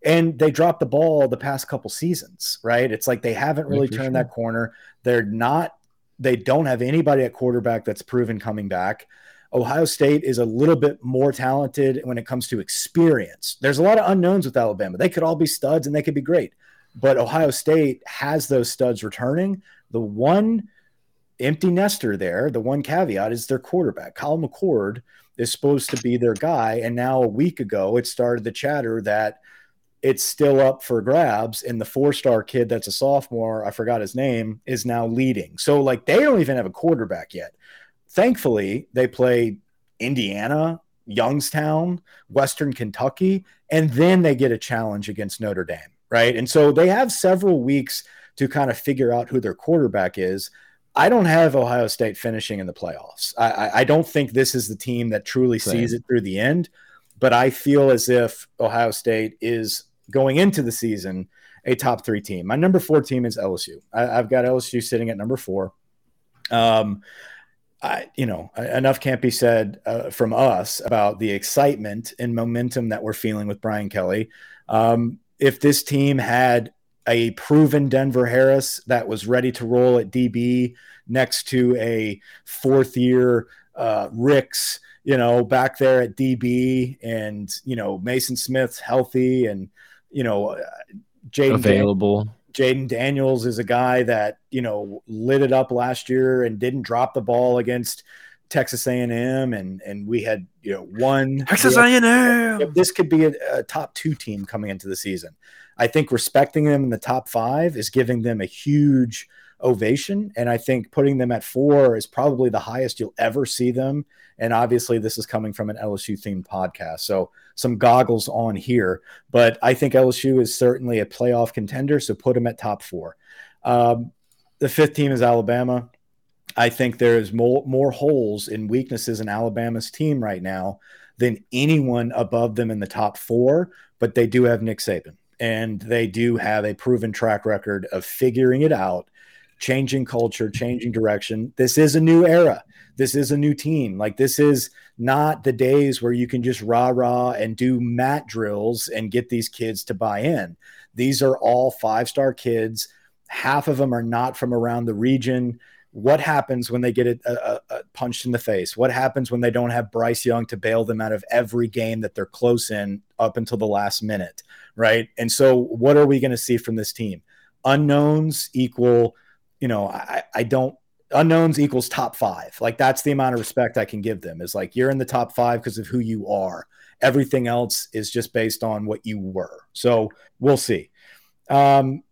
and they dropped the ball the past couple seasons, right? It's like they haven't really turned sure. that corner. They're not, they don't have anybody at quarterback that's proven coming back. Ohio State is a little bit more talented when it comes to experience. There's a lot of unknowns with Alabama. They could all be studs and they could be great, but Ohio State has those studs returning. The one empty nester there, the one caveat is their quarterback. Kyle McCord is supposed to be their guy. And now a week ago, it started the chatter that it's still up for grabs. And the four star kid that's a sophomore, I forgot his name, is now leading. So, like, they don't even have a quarterback yet. Thankfully, they play Indiana, Youngstown, Western Kentucky, and then they get a challenge against Notre Dame, right? And so they have several weeks to kind of figure out who their quarterback is. I don't have Ohio State finishing in the playoffs. I, I don't think this is the team that truly Same. sees it through the end, but I feel as if Ohio State is going into the season a top three team. My number four team is LSU. I, have got LSU sitting at number four. Um, I, you know, enough can't be said uh, from us about the excitement and momentum that we're feeling with Brian Kelly. Um, if this team had a proven Denver Harris that was ready to roll at DB next to a fourth year uh, Ricks, you know, back there at DB, and you know Maason Smith's healthy, and you know uh, Jayden available. Dan- Jayden Daniels is a guy that you know lit it up last year and didn't drop the ball against Texas A&M, and and we had you know one Texas A&M. This could be a, a top two team coming into the season. I think respecting them in the top five is giving them a huge ovation. And I think putting them at four is probably the highest you'll ever see them. And obviously, this is coming from an LSU themed podcast. So, some goggles on here. But I think LSU is certainly a playoff contender. So, put them at top four. Um, the fifth team is Alabama. I think there's more, more holes and weaknesses in Alabama's team right now than anyone above them in the top four, but they do have Nick Saban and they do have a proven track record of figuring it out, changing culture, changing direction. This is a new era. This is a new team. Like this is not the days where you can just rah rah and do mat drills and get these kids to buy in. These are all five star kids. Half of them are not from around the region what happens when they get it, uh, uh, punched in the face? What happens when they don't have Bryce Young to bail them out of every game that they're close in up until the last minute? Right. And so, what are we going to see from this team? Unknowns equal, you know, I, I don't, unknowns equals top five. Like, that's the amount of respect I can give them is like, you're in the top five because of who you are. Everything else is just based on what you were. So, we'll see. Um,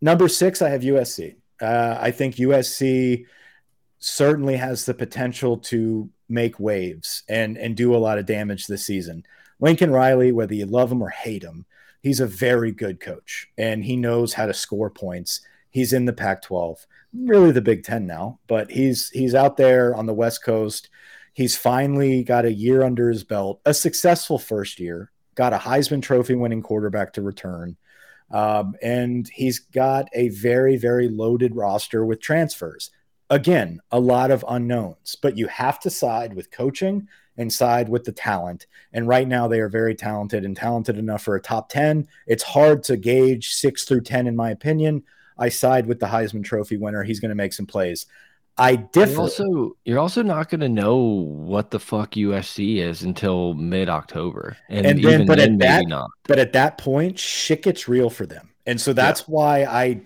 number six, I have USC. Uh, I think USC certainly has the potential to make waves and and do a lot of damage this season. Lincoln Riley, whether you love him or hate him, he's a very good coach and he knows how to score points. He's in the Pac-12, really the Big 10 now, but he's he's out there on the West Coast. He's finally got a year under his belt, a successful first year, got a Heisman Trophy winning quarterback to return. Um, and he's got a very, very loaded roster with transfers. Again, a lot of unknowns, but you have to side with coaching and side with the talent. And right now, they are very talented and talented enough for a top 10. It's hard to gauge six through 10, in my opinion. I side with the Heisman Trophy winner. He's going to make some plays. I differ. You're also, you're also not going to know what the fuck USC is until mid October, and, and then, but then, at that, not. But at that point, shit gets real for them, and so that's yeah. why I,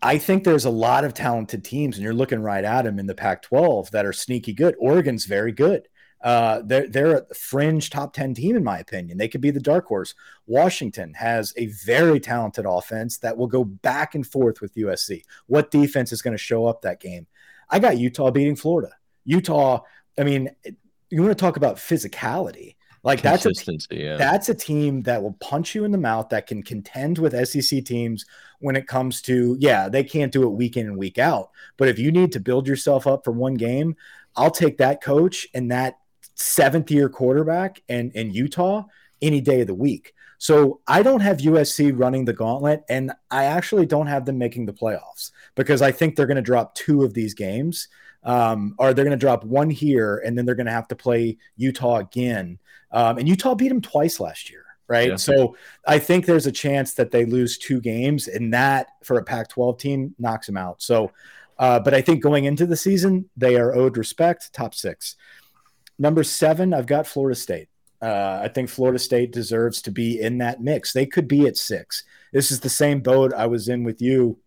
I think there's a lot of talented teams, and you're looking right at them in the Pac-12 that are sneaky good. Oregon's very good. Uh, they're they're a fringe top ten team in my opinion. They could be the dark horse. Washington has a very talented offense that will go back and forth with USC. What defense is going to show up that game? I got Utah beating Florida. Utah, I mean, you want to talk about physicality. Like that's a yeah. that's a team that will punch you in the mouth that can contend with SEC teams when it comes to yeah they can't do it week in and week out but if you need to build yourself up for one game I'll take that coach and that seventh year quarterback and in Utah any day of the week so I don't have USC running the gauntlet, and I actually don't have them making the playoffs because I think they're going to drop two of these games, um, or they're going to drop one here, and then they're going to have to play Utah again. Um, and Utah beat them twice last year. right? Yeah. So I think there's a chance that they lose two games, and that for a Pac 12 team knocks them out. So, uh, but I think going into the season, they are owed respect, top six. Number seven, I've got Florida State. Uh, I think Florida State deserves to be in that mix. They could be at six. This is the same boat I was in with you.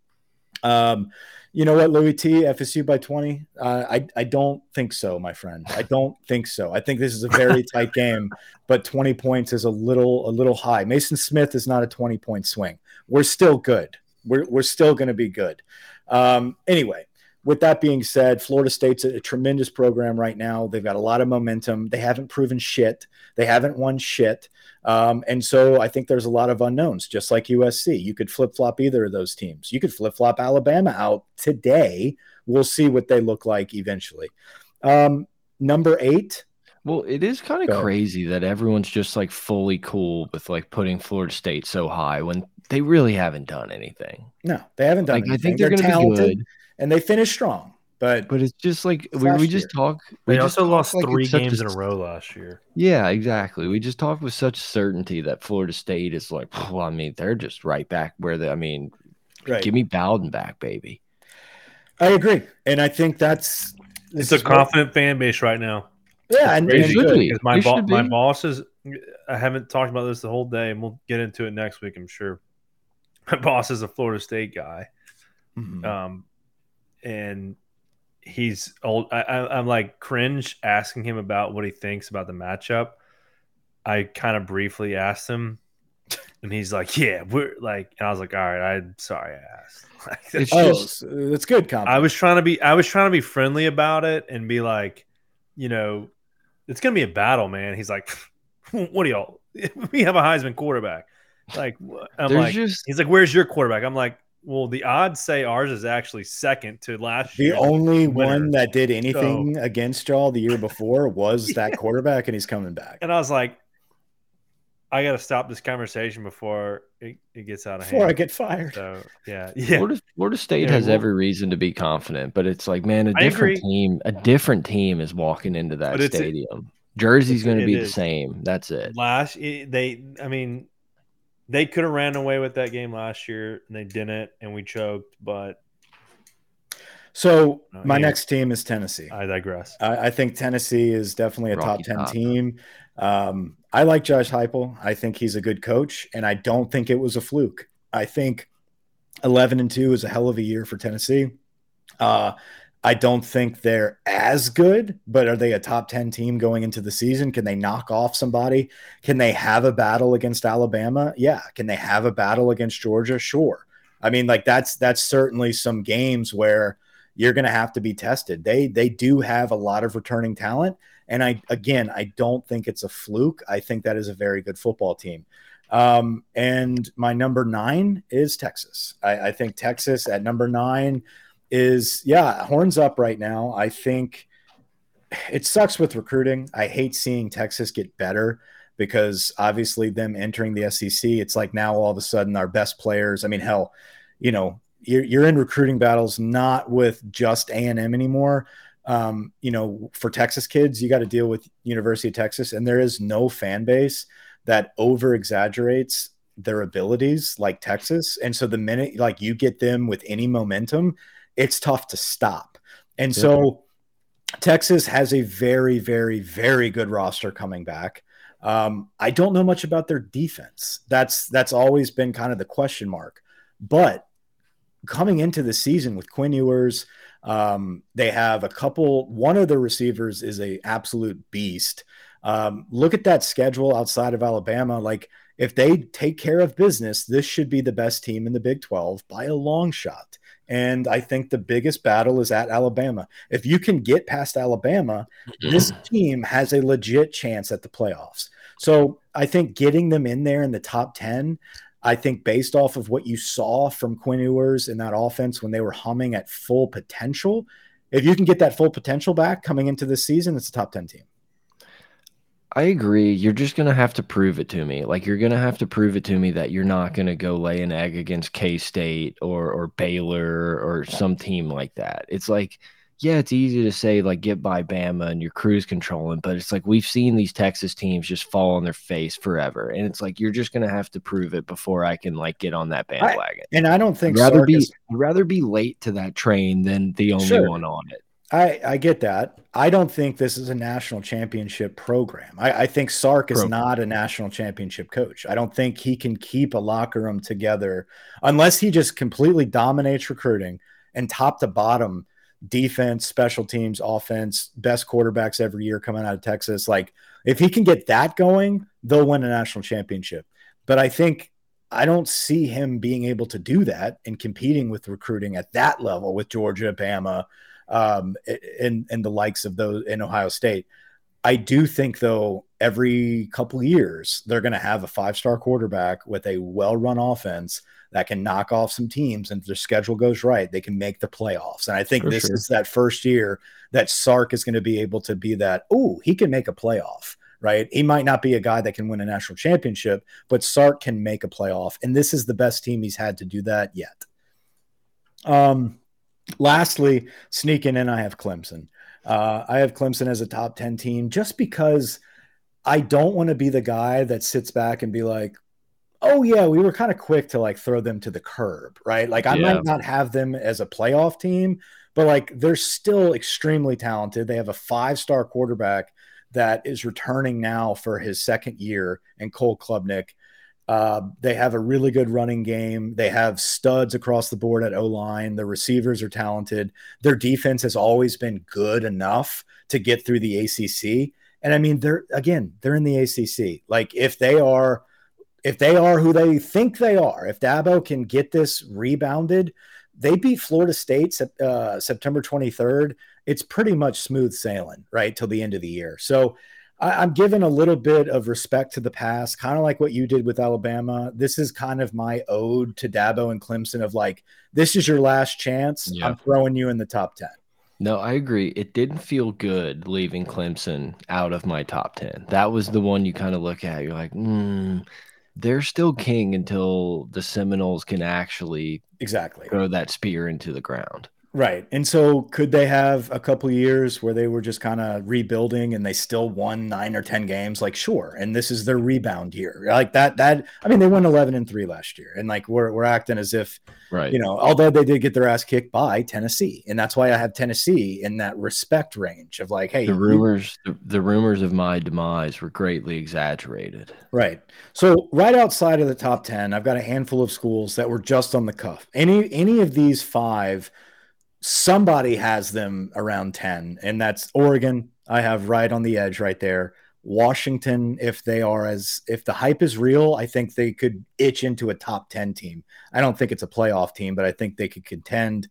Um, you know what, Louis T, FSU by 20? Uh, I, I don't think so, my friend. I don't think so. I think this is a very [laughs] tight game, but 20 points is a little a little high. Maason Smith is not a 20 point swing. We're still good. We're, we're still going to be good. Um, anyway, with that being said, Florida State's a, a, tremendous program right now. They've got a lot of momentum. They haven't proven shit. They haven't won shit. Um, and so I think there's a lot of unknowns, just like USC. You could flip flop either of those teams. You could flip flop Alabama out today. We'll see what they look like eventually. Um, number eight. Well, it is kind of crazy that everyone's just like fully cool with like putting Florida State so high when they really haven't done anything. No, they haven't done. Like, I think they're, they're going to be good and they finished strong. But but it's just like we, we just talk. We they also lost like three games a, in a row last year. Yeah, exactly. We just talk with such certainty that Florida State is like. Well, I mean, they're just right back where they. I mean, right. give me Bowden back, baby. I agree, and I think that's it's a confident what, fan base right now. Yeah, and, and should my bo my bosses. I haven't talked about this the whole day, and we'll get into it next week. I'm sure. My [laughs] boss is a Florida State guy. Mm -hmm. Um, and he's old. I, am like cringe asking him about what he thinks about the matchup. I kind of briefly asked him, and he's like, "Yeah, we're like," and I was like, "All right, I'm sorry I asked." [laughs] it's oh, just uh, it's good. Compliment. I was trying to be, I was trying to be friendly about it and be like, you know, it's gonna be a battle, man. He's like, [laughs] "What do y'all? [laughs] We have a Heisman quarterback." Like, I'm There's like, just... he's like, "Where's your quarterback?" I'm like, well, the odds say ours is actually second to last the year. The only winner. one that did anything so, against y'all the year before was that [laughs] quarterback, and he's coming back. And I was like, I got to stop this conversation before it, it gets out of before hand. Before I get fired. So yeah, yeah. Florida, Florida State yeah, has well, every reason to be confident, but it's like, man, a different team, a different team is walking into that stadium. Jersey's going to be the same. That's it. Last, they, I mean, they could have ran away with that game last year and they didn't and we choked but so uh, my yeah. next team is tennessee. I digress. I, I think tennessee is definitely a Rocky top 10 top. team. Um, i like josh heupel. I think he's a good coach and i don't think it was a fluke. I think 11 and 2 is a hell of a year for tennessee. Uh, I don't think they're as good, but are they a top 10 team going into the season? Can they knock off somebody? Can they have a battle against Alabama? Yeah. Can they have a battle against Georgia? Sure. I mean, like that's that's certainly some games where you're going to have to be tested. They they do have a lot of returning talent, and I again, I don't think it's a fluke. I think that is a very good football team. Um, and my number nine is Texas. I, I think Texas at number nine is yeah, horns up right now. I think it sucks with recruiting. I hate seeing Texas get better because obviously them entering the SEC, it's like now all of a sudden our best players. I mean, hell, you know, you're, you're in recruiting battles not with just A and M anymore. Um, you know, for Texas kids, you got to deal with University of Texas, and there is no fan base that over exaggerates their abilities like Texas. And so the minute like you get them with any momentum, it's tough to stop. And yeah. so Texas has a very, very, very good roster coming back. Um, I don't know much about their defense. That's that's always been kind of the question mark. But coming into the season with Quinn Ewers, um, they have a couple. One of the receivers is a absolute beast. Um, look at that schedule outside of Alabama. Like if they take care of business, this should be the best team in the Big 12 by a long shot. And I think the biggest battle is at Alabama. If you can get past Alabama, this mm-hmm. team has a legit chance at the playoffs. So I think getting them in there in the top 10, I think based off of what you saw from Quinn Ewers in that offense when they were humming at full potential, if you can get that full potential back coming into this season, it's a top 10 team. I agree. You're just gonna have to prove it to me. Like you're gonna have to prove it to me that you're not gonna go lay an egg against K State or or Baylor or some team like that. It's like yeah, it's easy to say like get by Bama and your cruise controlling, but it's like we've seen these Texas teams just fall on their face forever, and it's like you're just gonna have to prove it before I can like get on that bandwagon. I, and I don't think I'd rather Sark be I'd rather be late to that train than the only sure. one on it. I, I get that. I don't think this is a national championship program. I, I think Sark is program. not a national championship coach. I don't think he can keep a locker room together unless he just completely dominates recruiting and top to bottom defense, special teams, offense, best quarterbacks every year coming out of Texas. Like if he can get that going, they'll win a national championship. But I think I don't see him being able to do that and competing with recruiting at that level with Georgia, Bama, um, and and the likes of those in Ohio State. I do think though every couple years they're going to have a five star quarterback with a well run offense that can knock off some teams, and if their schedule goes right, they can make the playoffs. And I think For this sure. is that first year that Sark is going to be able to be that. Oh, he can make a playoff right? He might not be a guy that can win a national championship, but Sark can make a playoff. And this is the best team he's had to do that yet. Um, lastly, sneaking in, I have Clemson. Uh, I have Clemson as a top 10 team just because I don't want to be the guy that sits back and be like, oh, yeah, we were kind of quick to like throw them to the curb, right? Like, I yeah. might not have them as a playoff team, but like they're still extremely talented. They have a five star quarterback that is returning now for his second year, and Cole Klubnik. Uh, they have a really good running game. They have studs across the board at O line. The receivers are talented. Their defense has always been good enough to get through the ACC. And I mean, they're again, they're in the ACC. Like if they are, if they are who they think they are, if Dabo can get this rebounded, they beat Florida State uh, September 23rd. It's pretty much smooth sailing right till the end of the year. So I, am giving a little bit of respect to the past, kind of like what you did with Alabama. This is kind of my ode to Dabo and Clemson of like, this is your last chance. Yeah. I'm throwing you in the top 10. No, I agree. It didn't feel good leaving Clemson out of my top 10. That was the one you kind of look at. You're like, hmm, they're still king until the Seminoles can actually exactly throw that spear into the ground. Right. And so could they have a couple years where they were just kind of rebuilding and they still won 9 or 10 games like sure and this is their rebound year. Like that that I mean they won 11 and 3 last year and like we're we're acting as if right. you know, although they did get their ass kicked by Tennessee. And that's why I have Tennessee in that respect range of like hey, the rumors the, the rumors of my demise were greatly exaggerated. Right. So right outside of the top 10, I've got a handful of schools that were just on the cuff. Any any of these 5 somebody has them around 10 and that's oregon i have right on the edge right there washington if they are as if the hype is real i think they could itch into a top 10 team i don't think it's a playoff team but i think they could contend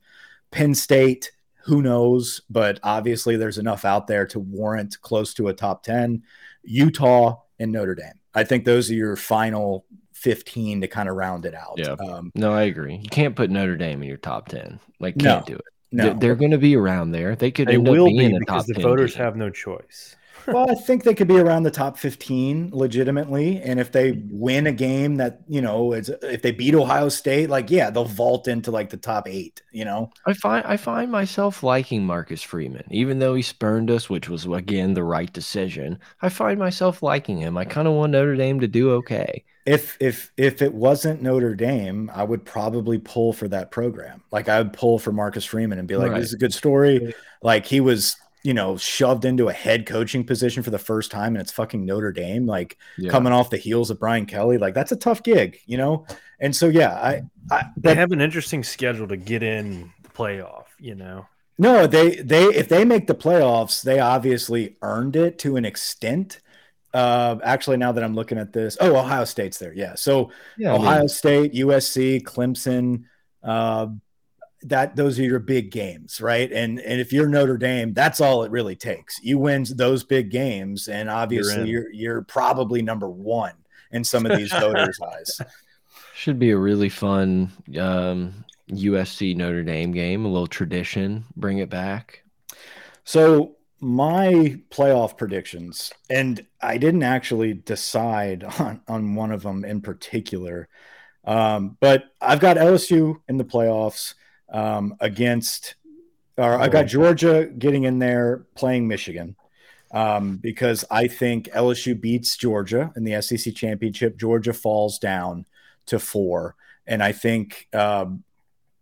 penn state who knows but obviously there's enough out there to warrant close to a top 10 utah and notre dame i think those are your final 15 to kind of round it out. Yeah. Um, no, I agree. You can't put Notre Dame in your top 10. Like, can't no. do it. No, they're going to be around there. They could they end will up being be because the voters team. have no choice. Well, I think they could be around the top 15 legitimately. And if they win a game that, you know, it's, if they beat Ohio State, like, yeah, they'll vault into like the top eight, you know? I find, I find myself liking Marcus Freeman, even though he spurned us, which was, again, the right decision. I find myself liking him. I kind of want Notre Dame to do okay if if if it wasn't Notre Dame, I would probably pull for that program. Like I would pull for Marcus Freeman and be like, right. "This is a good story." Like he was, you know, shoved into a head coaching position for the first time, and it's fucking Notre Dame. Like yeah. coming off the heels of Brian Kelly, like that's a tough gig, you know. And so, yeah, I, I they have an interesting schedule to get in the playoff, you know. No, they they if they make the playoffs, they obviously earned it to an extent uh, actually, now that I'm looking at this, oh, Ohio State's there. Yeah. So yeah, Ohio I mean, State, USC, Clemson, uh, that those are your big games, right? And and if you're Notre Dame, that's all it really takes. You win those big games, and obviously you're you're, you're probably number one in some of these voters' [laughs] eyes. Should be a really fun um, USC Notre Dame game, a little tradition. Bring it back. So my playoff predictions, and I didn't actually decide on, on one of them in particular, um, but I've got LSU in the playoffs um, against Or I got Georgia getting in there playing Michigan um, because I think LSU beats Georgia in the SEC championship. Georgia falls down to four, and I think um,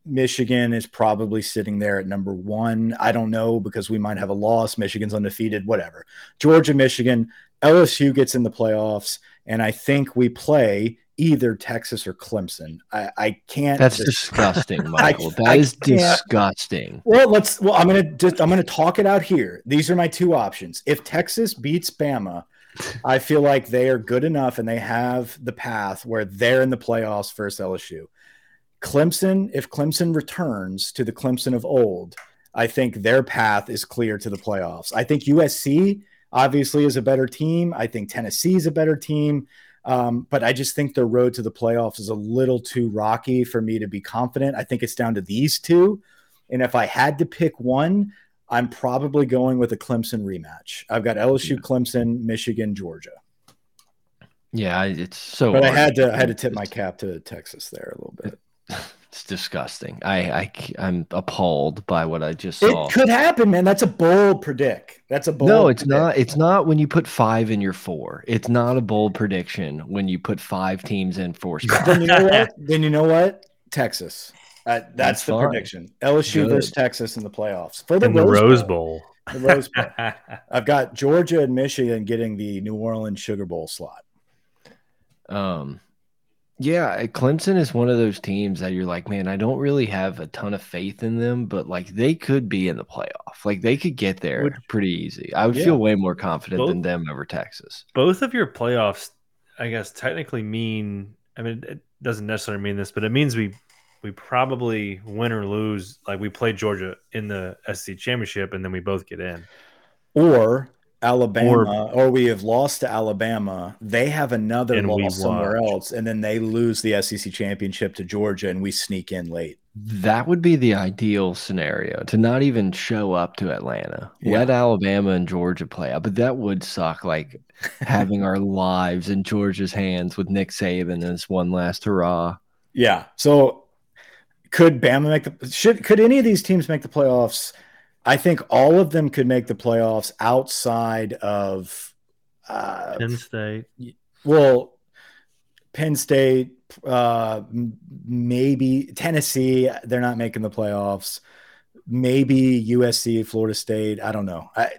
Michigan is probably sitting there at number one. I don't know because we might have a loss. Michigan's undefeated, whatever. Georgia, Michigan, LSU gets in the playoffs, and I think we play either Texas or Clemson. I, I can't. That's disgusting, [laughs] Michael. I, that I is disgusting. Well, let's. Well, I'm gonna just. I'm gonna talk it out here. These are my two options. If Texas beats Bama, I feel like they are good enough and they have the path where they're in the playoffs versus LSU. Clemson, if Clemson returns to the Clemson of old, I think their path is clear to the playoffs. I think USC obviously is a better team. I think Tennessee is a better team. Um, but I just think the road to the playoffs is a little too rocky for me to be confident. I think it's down to these two. And if I had to pick one, I'm probably going with a Clemson rematch. I've got LSU, Clemson, Michigan, Georgia. Yeah, it's so. But I had to I had to tip my cap to Texas there a little bit. [laughs] It's disgusting. I, I I'm appalled by what I just saw. It could happen, man. That's a bold predict. That's a bold. No, it's predict. not. It's not when you put five in your four. It's not a bold prediction when you put five teams in four spots. [laughs] then you know what? Then you know what? Texas. Uh, that's, that's, the fine. prediction. LSU Good. versus Texas in the playoffs for the, in Rose, the Rose Bowl. Bowl. The Rose Bowl. [laughs] I've got Georgia and Michigan getting the New Orleans Sugar Bowl slot. Um, yeah, eh, Clemson is one of those teams that you're like, man, I don't really have a ton of faith in them, but like they could be in the playoff. Like they could get there would, pretty easy. I would yeah. feel way more confident both, than them over Texas. Both of your playoffs, I guess, technically mean. I mean, it doesn't necessarily mean this, but it means we we probably win or lose. Like we played Georgia in the SC championship, and then we both get in. Or Alabama or, or, we have lost to Alabama, they have another loss somewhere else, and then they lose the SEC championship to Georgia, and we sneak in late. That would be the ideal scenario to not even show up to Atlanta. Yeah. Let Alabama and Georgia play out, but that would suck. Like having our [laughs] lives in Georgia's hands with Nick Saban as one last hurrah. Yeah. So could Bama make the should could any of these teams make the playoffs? I think all of them could make the playoffs outside of uh, Penn State. Well, Penn State, uh, maybe Tennessee. They're not making the playoffs. Maybe USC, Florida State. I don't know. I,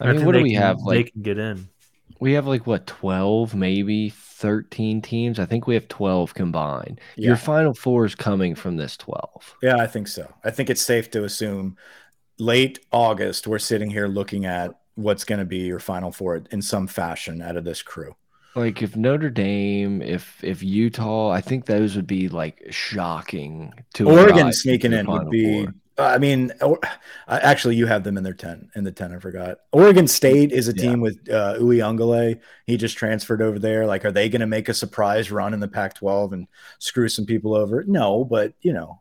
I mean, what do we can, have? Like, they can get in. We have like what, 12, maybe 13 teams? I think we have 12 combined. Yeah. Your final four is coming from this 12. Yeah, I think so. I think it's safe to assume late August, we're sitting here looking at what's going to be your final four in some fashion out of this crew. Like if Notre Dame, if if Utah, I think those would be like shocking to Oregon sneaking in would be four. I mean, or, actually, you have them in their ten. In the ten, I forgot. Oregon State is a team with uh, Uiagalelei. He just transferred over there. Like, are they going to make a surprise run in the Pac-12 and screw some people over? No, but you know,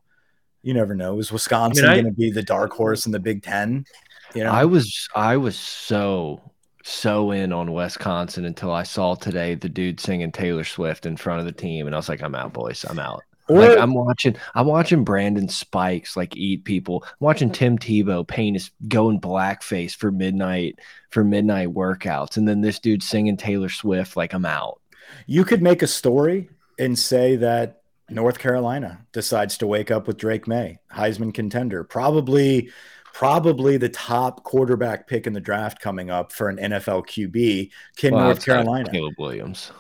you never know. Is Wisconsin I mean, going to be the dark horse in the Big Ten? You know, I was I was so so in on Wisconsin until I saw today the dude singing Taylor Swift in front of the team, and I was like, I'm out, boys. I'm out. Or, like I'm watching, I'm watching Brandon Spikes like eat people. I'm watching Tim Tebow paint his going blackface for midnight for midnight workouts, and then this dude singing Taylor Swift. Like I'm out. You could make a story and say that North Carolina decides to wake up with Drake Maye, Heisman contender, probably probably the top quarterback pick in the draft coming up for an NFL QB. Can well, North Carolina? Caleb Williams.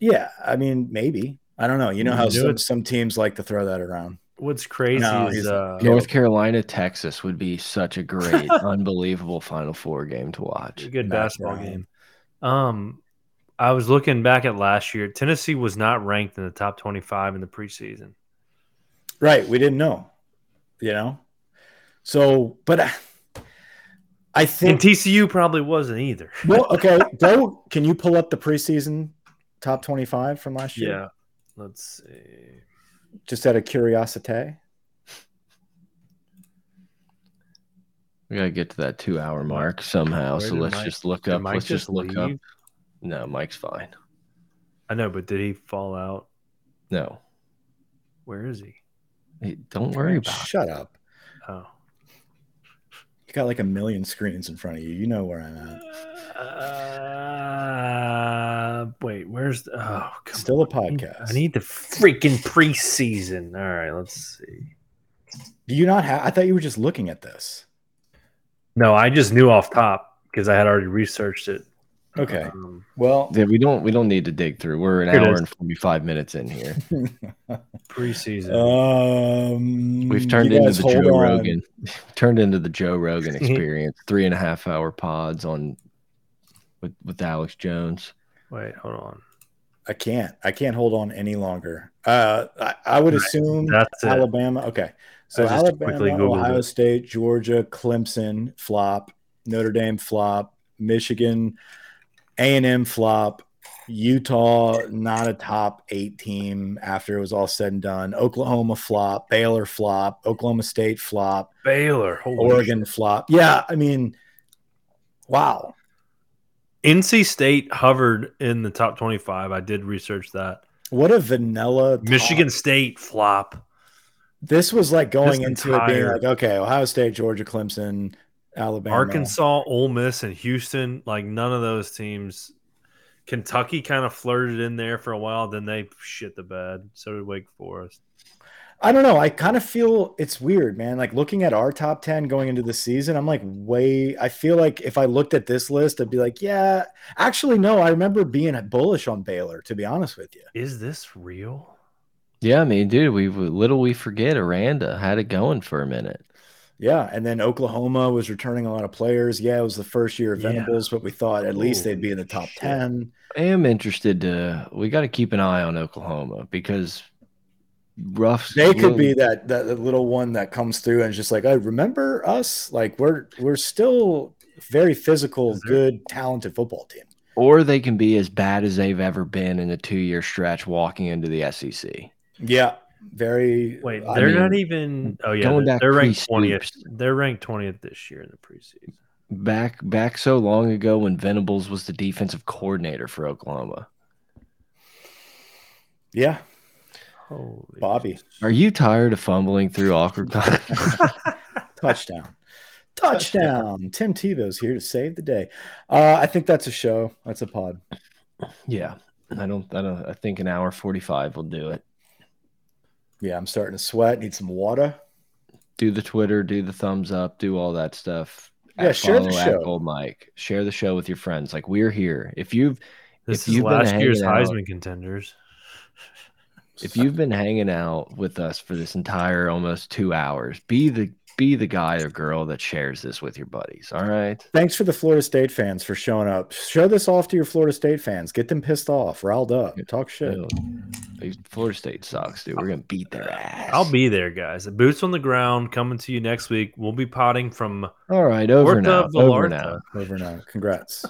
Yeah, I mean maybe. I don't know. You know how some, some teams like to throw that around. What's crazy no, is uh, North Carolina, Texas would be such a great, [laughs] unbelievable Final Four game to watch. A good basketball game. Um, I was looking back at last year. Tennessee was not ranked in the top twenty-five in the preseason. Right, we didn't know. You know, so but I, I think and TCU probably wasn't either. [laughs] well, okay, go. Can you pull up the preseason top twenty-five from last year? Yeah. Let's see. Just out of curiosity. We gotta get to that two hour mark somehow. Where so let's Mike, just look up. Let's just, just look up. No, Mike's fine. I know, but did he fall out? No. Where is he? Hey, don't worry about Shut up. Oh. You got like a million screens in front of you. You know where I'm at. Uh, wait, where's the, oh still on. a podcast? I need the freaking preseason. All right, let's see. Do you not have? I thought you were just looking at this. No, I just knew off top because I had already researched it. Okay. Um, well, yeah, we don't we don't need to dig through. We're an hour and forty five minutes in here. [laughs] Preseason. Um, We've turned into the Joe on. Rogan. [laughs] Turned into the Joe Rogan [laughs] experience. Three and a half hour pods on with with Alex Jones. Wait, hold on. I can't. I can't hold on any longer. Uh, I, I would right. assume That's Alabama. It. Okay, so Alabama, Ohio it. State, Georgia, Clemson flop, Notre Dame flop, Michigan, a&M flop, Utah not a top eight team after it was all said and done. Oklahoma flop, Baylor flop, Oklahoma State flop, Baylor, Oregon shit. flop. Yeah, I mean, wow. NC State hovered in the top 25. I did research that. What a vanilla. Top. Michigan State flop. This was like going into it being like, okay, Ohio State, Georgia, Clemson, Alabama, Arkansas, Ole Miss, and Houston. Like none of those teams. Kentucky kind of flirted in there for a while, then they shit the bed. So did Wake Forest. I don't know. I kind of feel it's weird, man. Like looking at our top 10 going into the season, I'm like, way. I feel like if I looked at this list, I'd be like, yeah, actually, no. I remember being bullish on Baylor, to be honest with you. Is this real? Yeah, I mean, dude, we little we forget Aranda had it going for a minute. Yeah, and then Oklahoma was returning a lot of players. Yeah, it was the first year of Venables, yeah. but we thought at least they'd be in the top shit. ten. I am interested to. We got to keep an eye on Oklahoma because rough. They could be that, that little one that comes through and just like, I remember us. Like we're we're still very physical, mm-hmm. good, talented football team. Or they can be as bad as they've ever been in a two year stretch walking into the SEC. Yeah, very. Wait, they're I mean, not even. Oh yeah, they're, they're ranked twentieth. They're ranked twentieth this year in the preseason. Back back so long ago when Venables was the defensive coordinator for Oklahoma. Yeah. Holy Bobby, are you tired of fumbling through awkward [laughs] [laughs] Touchdown. Touchdown. Tim Tebow's here to save the day. Uh, I think that's a show. That's a pod. Yeah. I don't I don't I think an hour 45 will do it. Yeah, I'm starting to sweat. Need some water. Do the Twitter, do the thumbs up, do all that stuff. Yeah, share the show. Gold Mike. Share the show with your friends. Like we're here. If you've this if you've last year's Heisman contenders. If you've been hanging out with us for this entire almost two hours, be the be the guy or girl that shares this with your buddies. All right. Thanks for the Florida State fans for showing up. Show this off to your Florida State fans. Get them pissed off, riled up, talk shit. Florida State sucks, dude. We're gonna beat their ass. I'll be there, guys. Boots on the ground, coming to you next week. We'll be potting from. All right, over now. Over now. Over now. Congrats.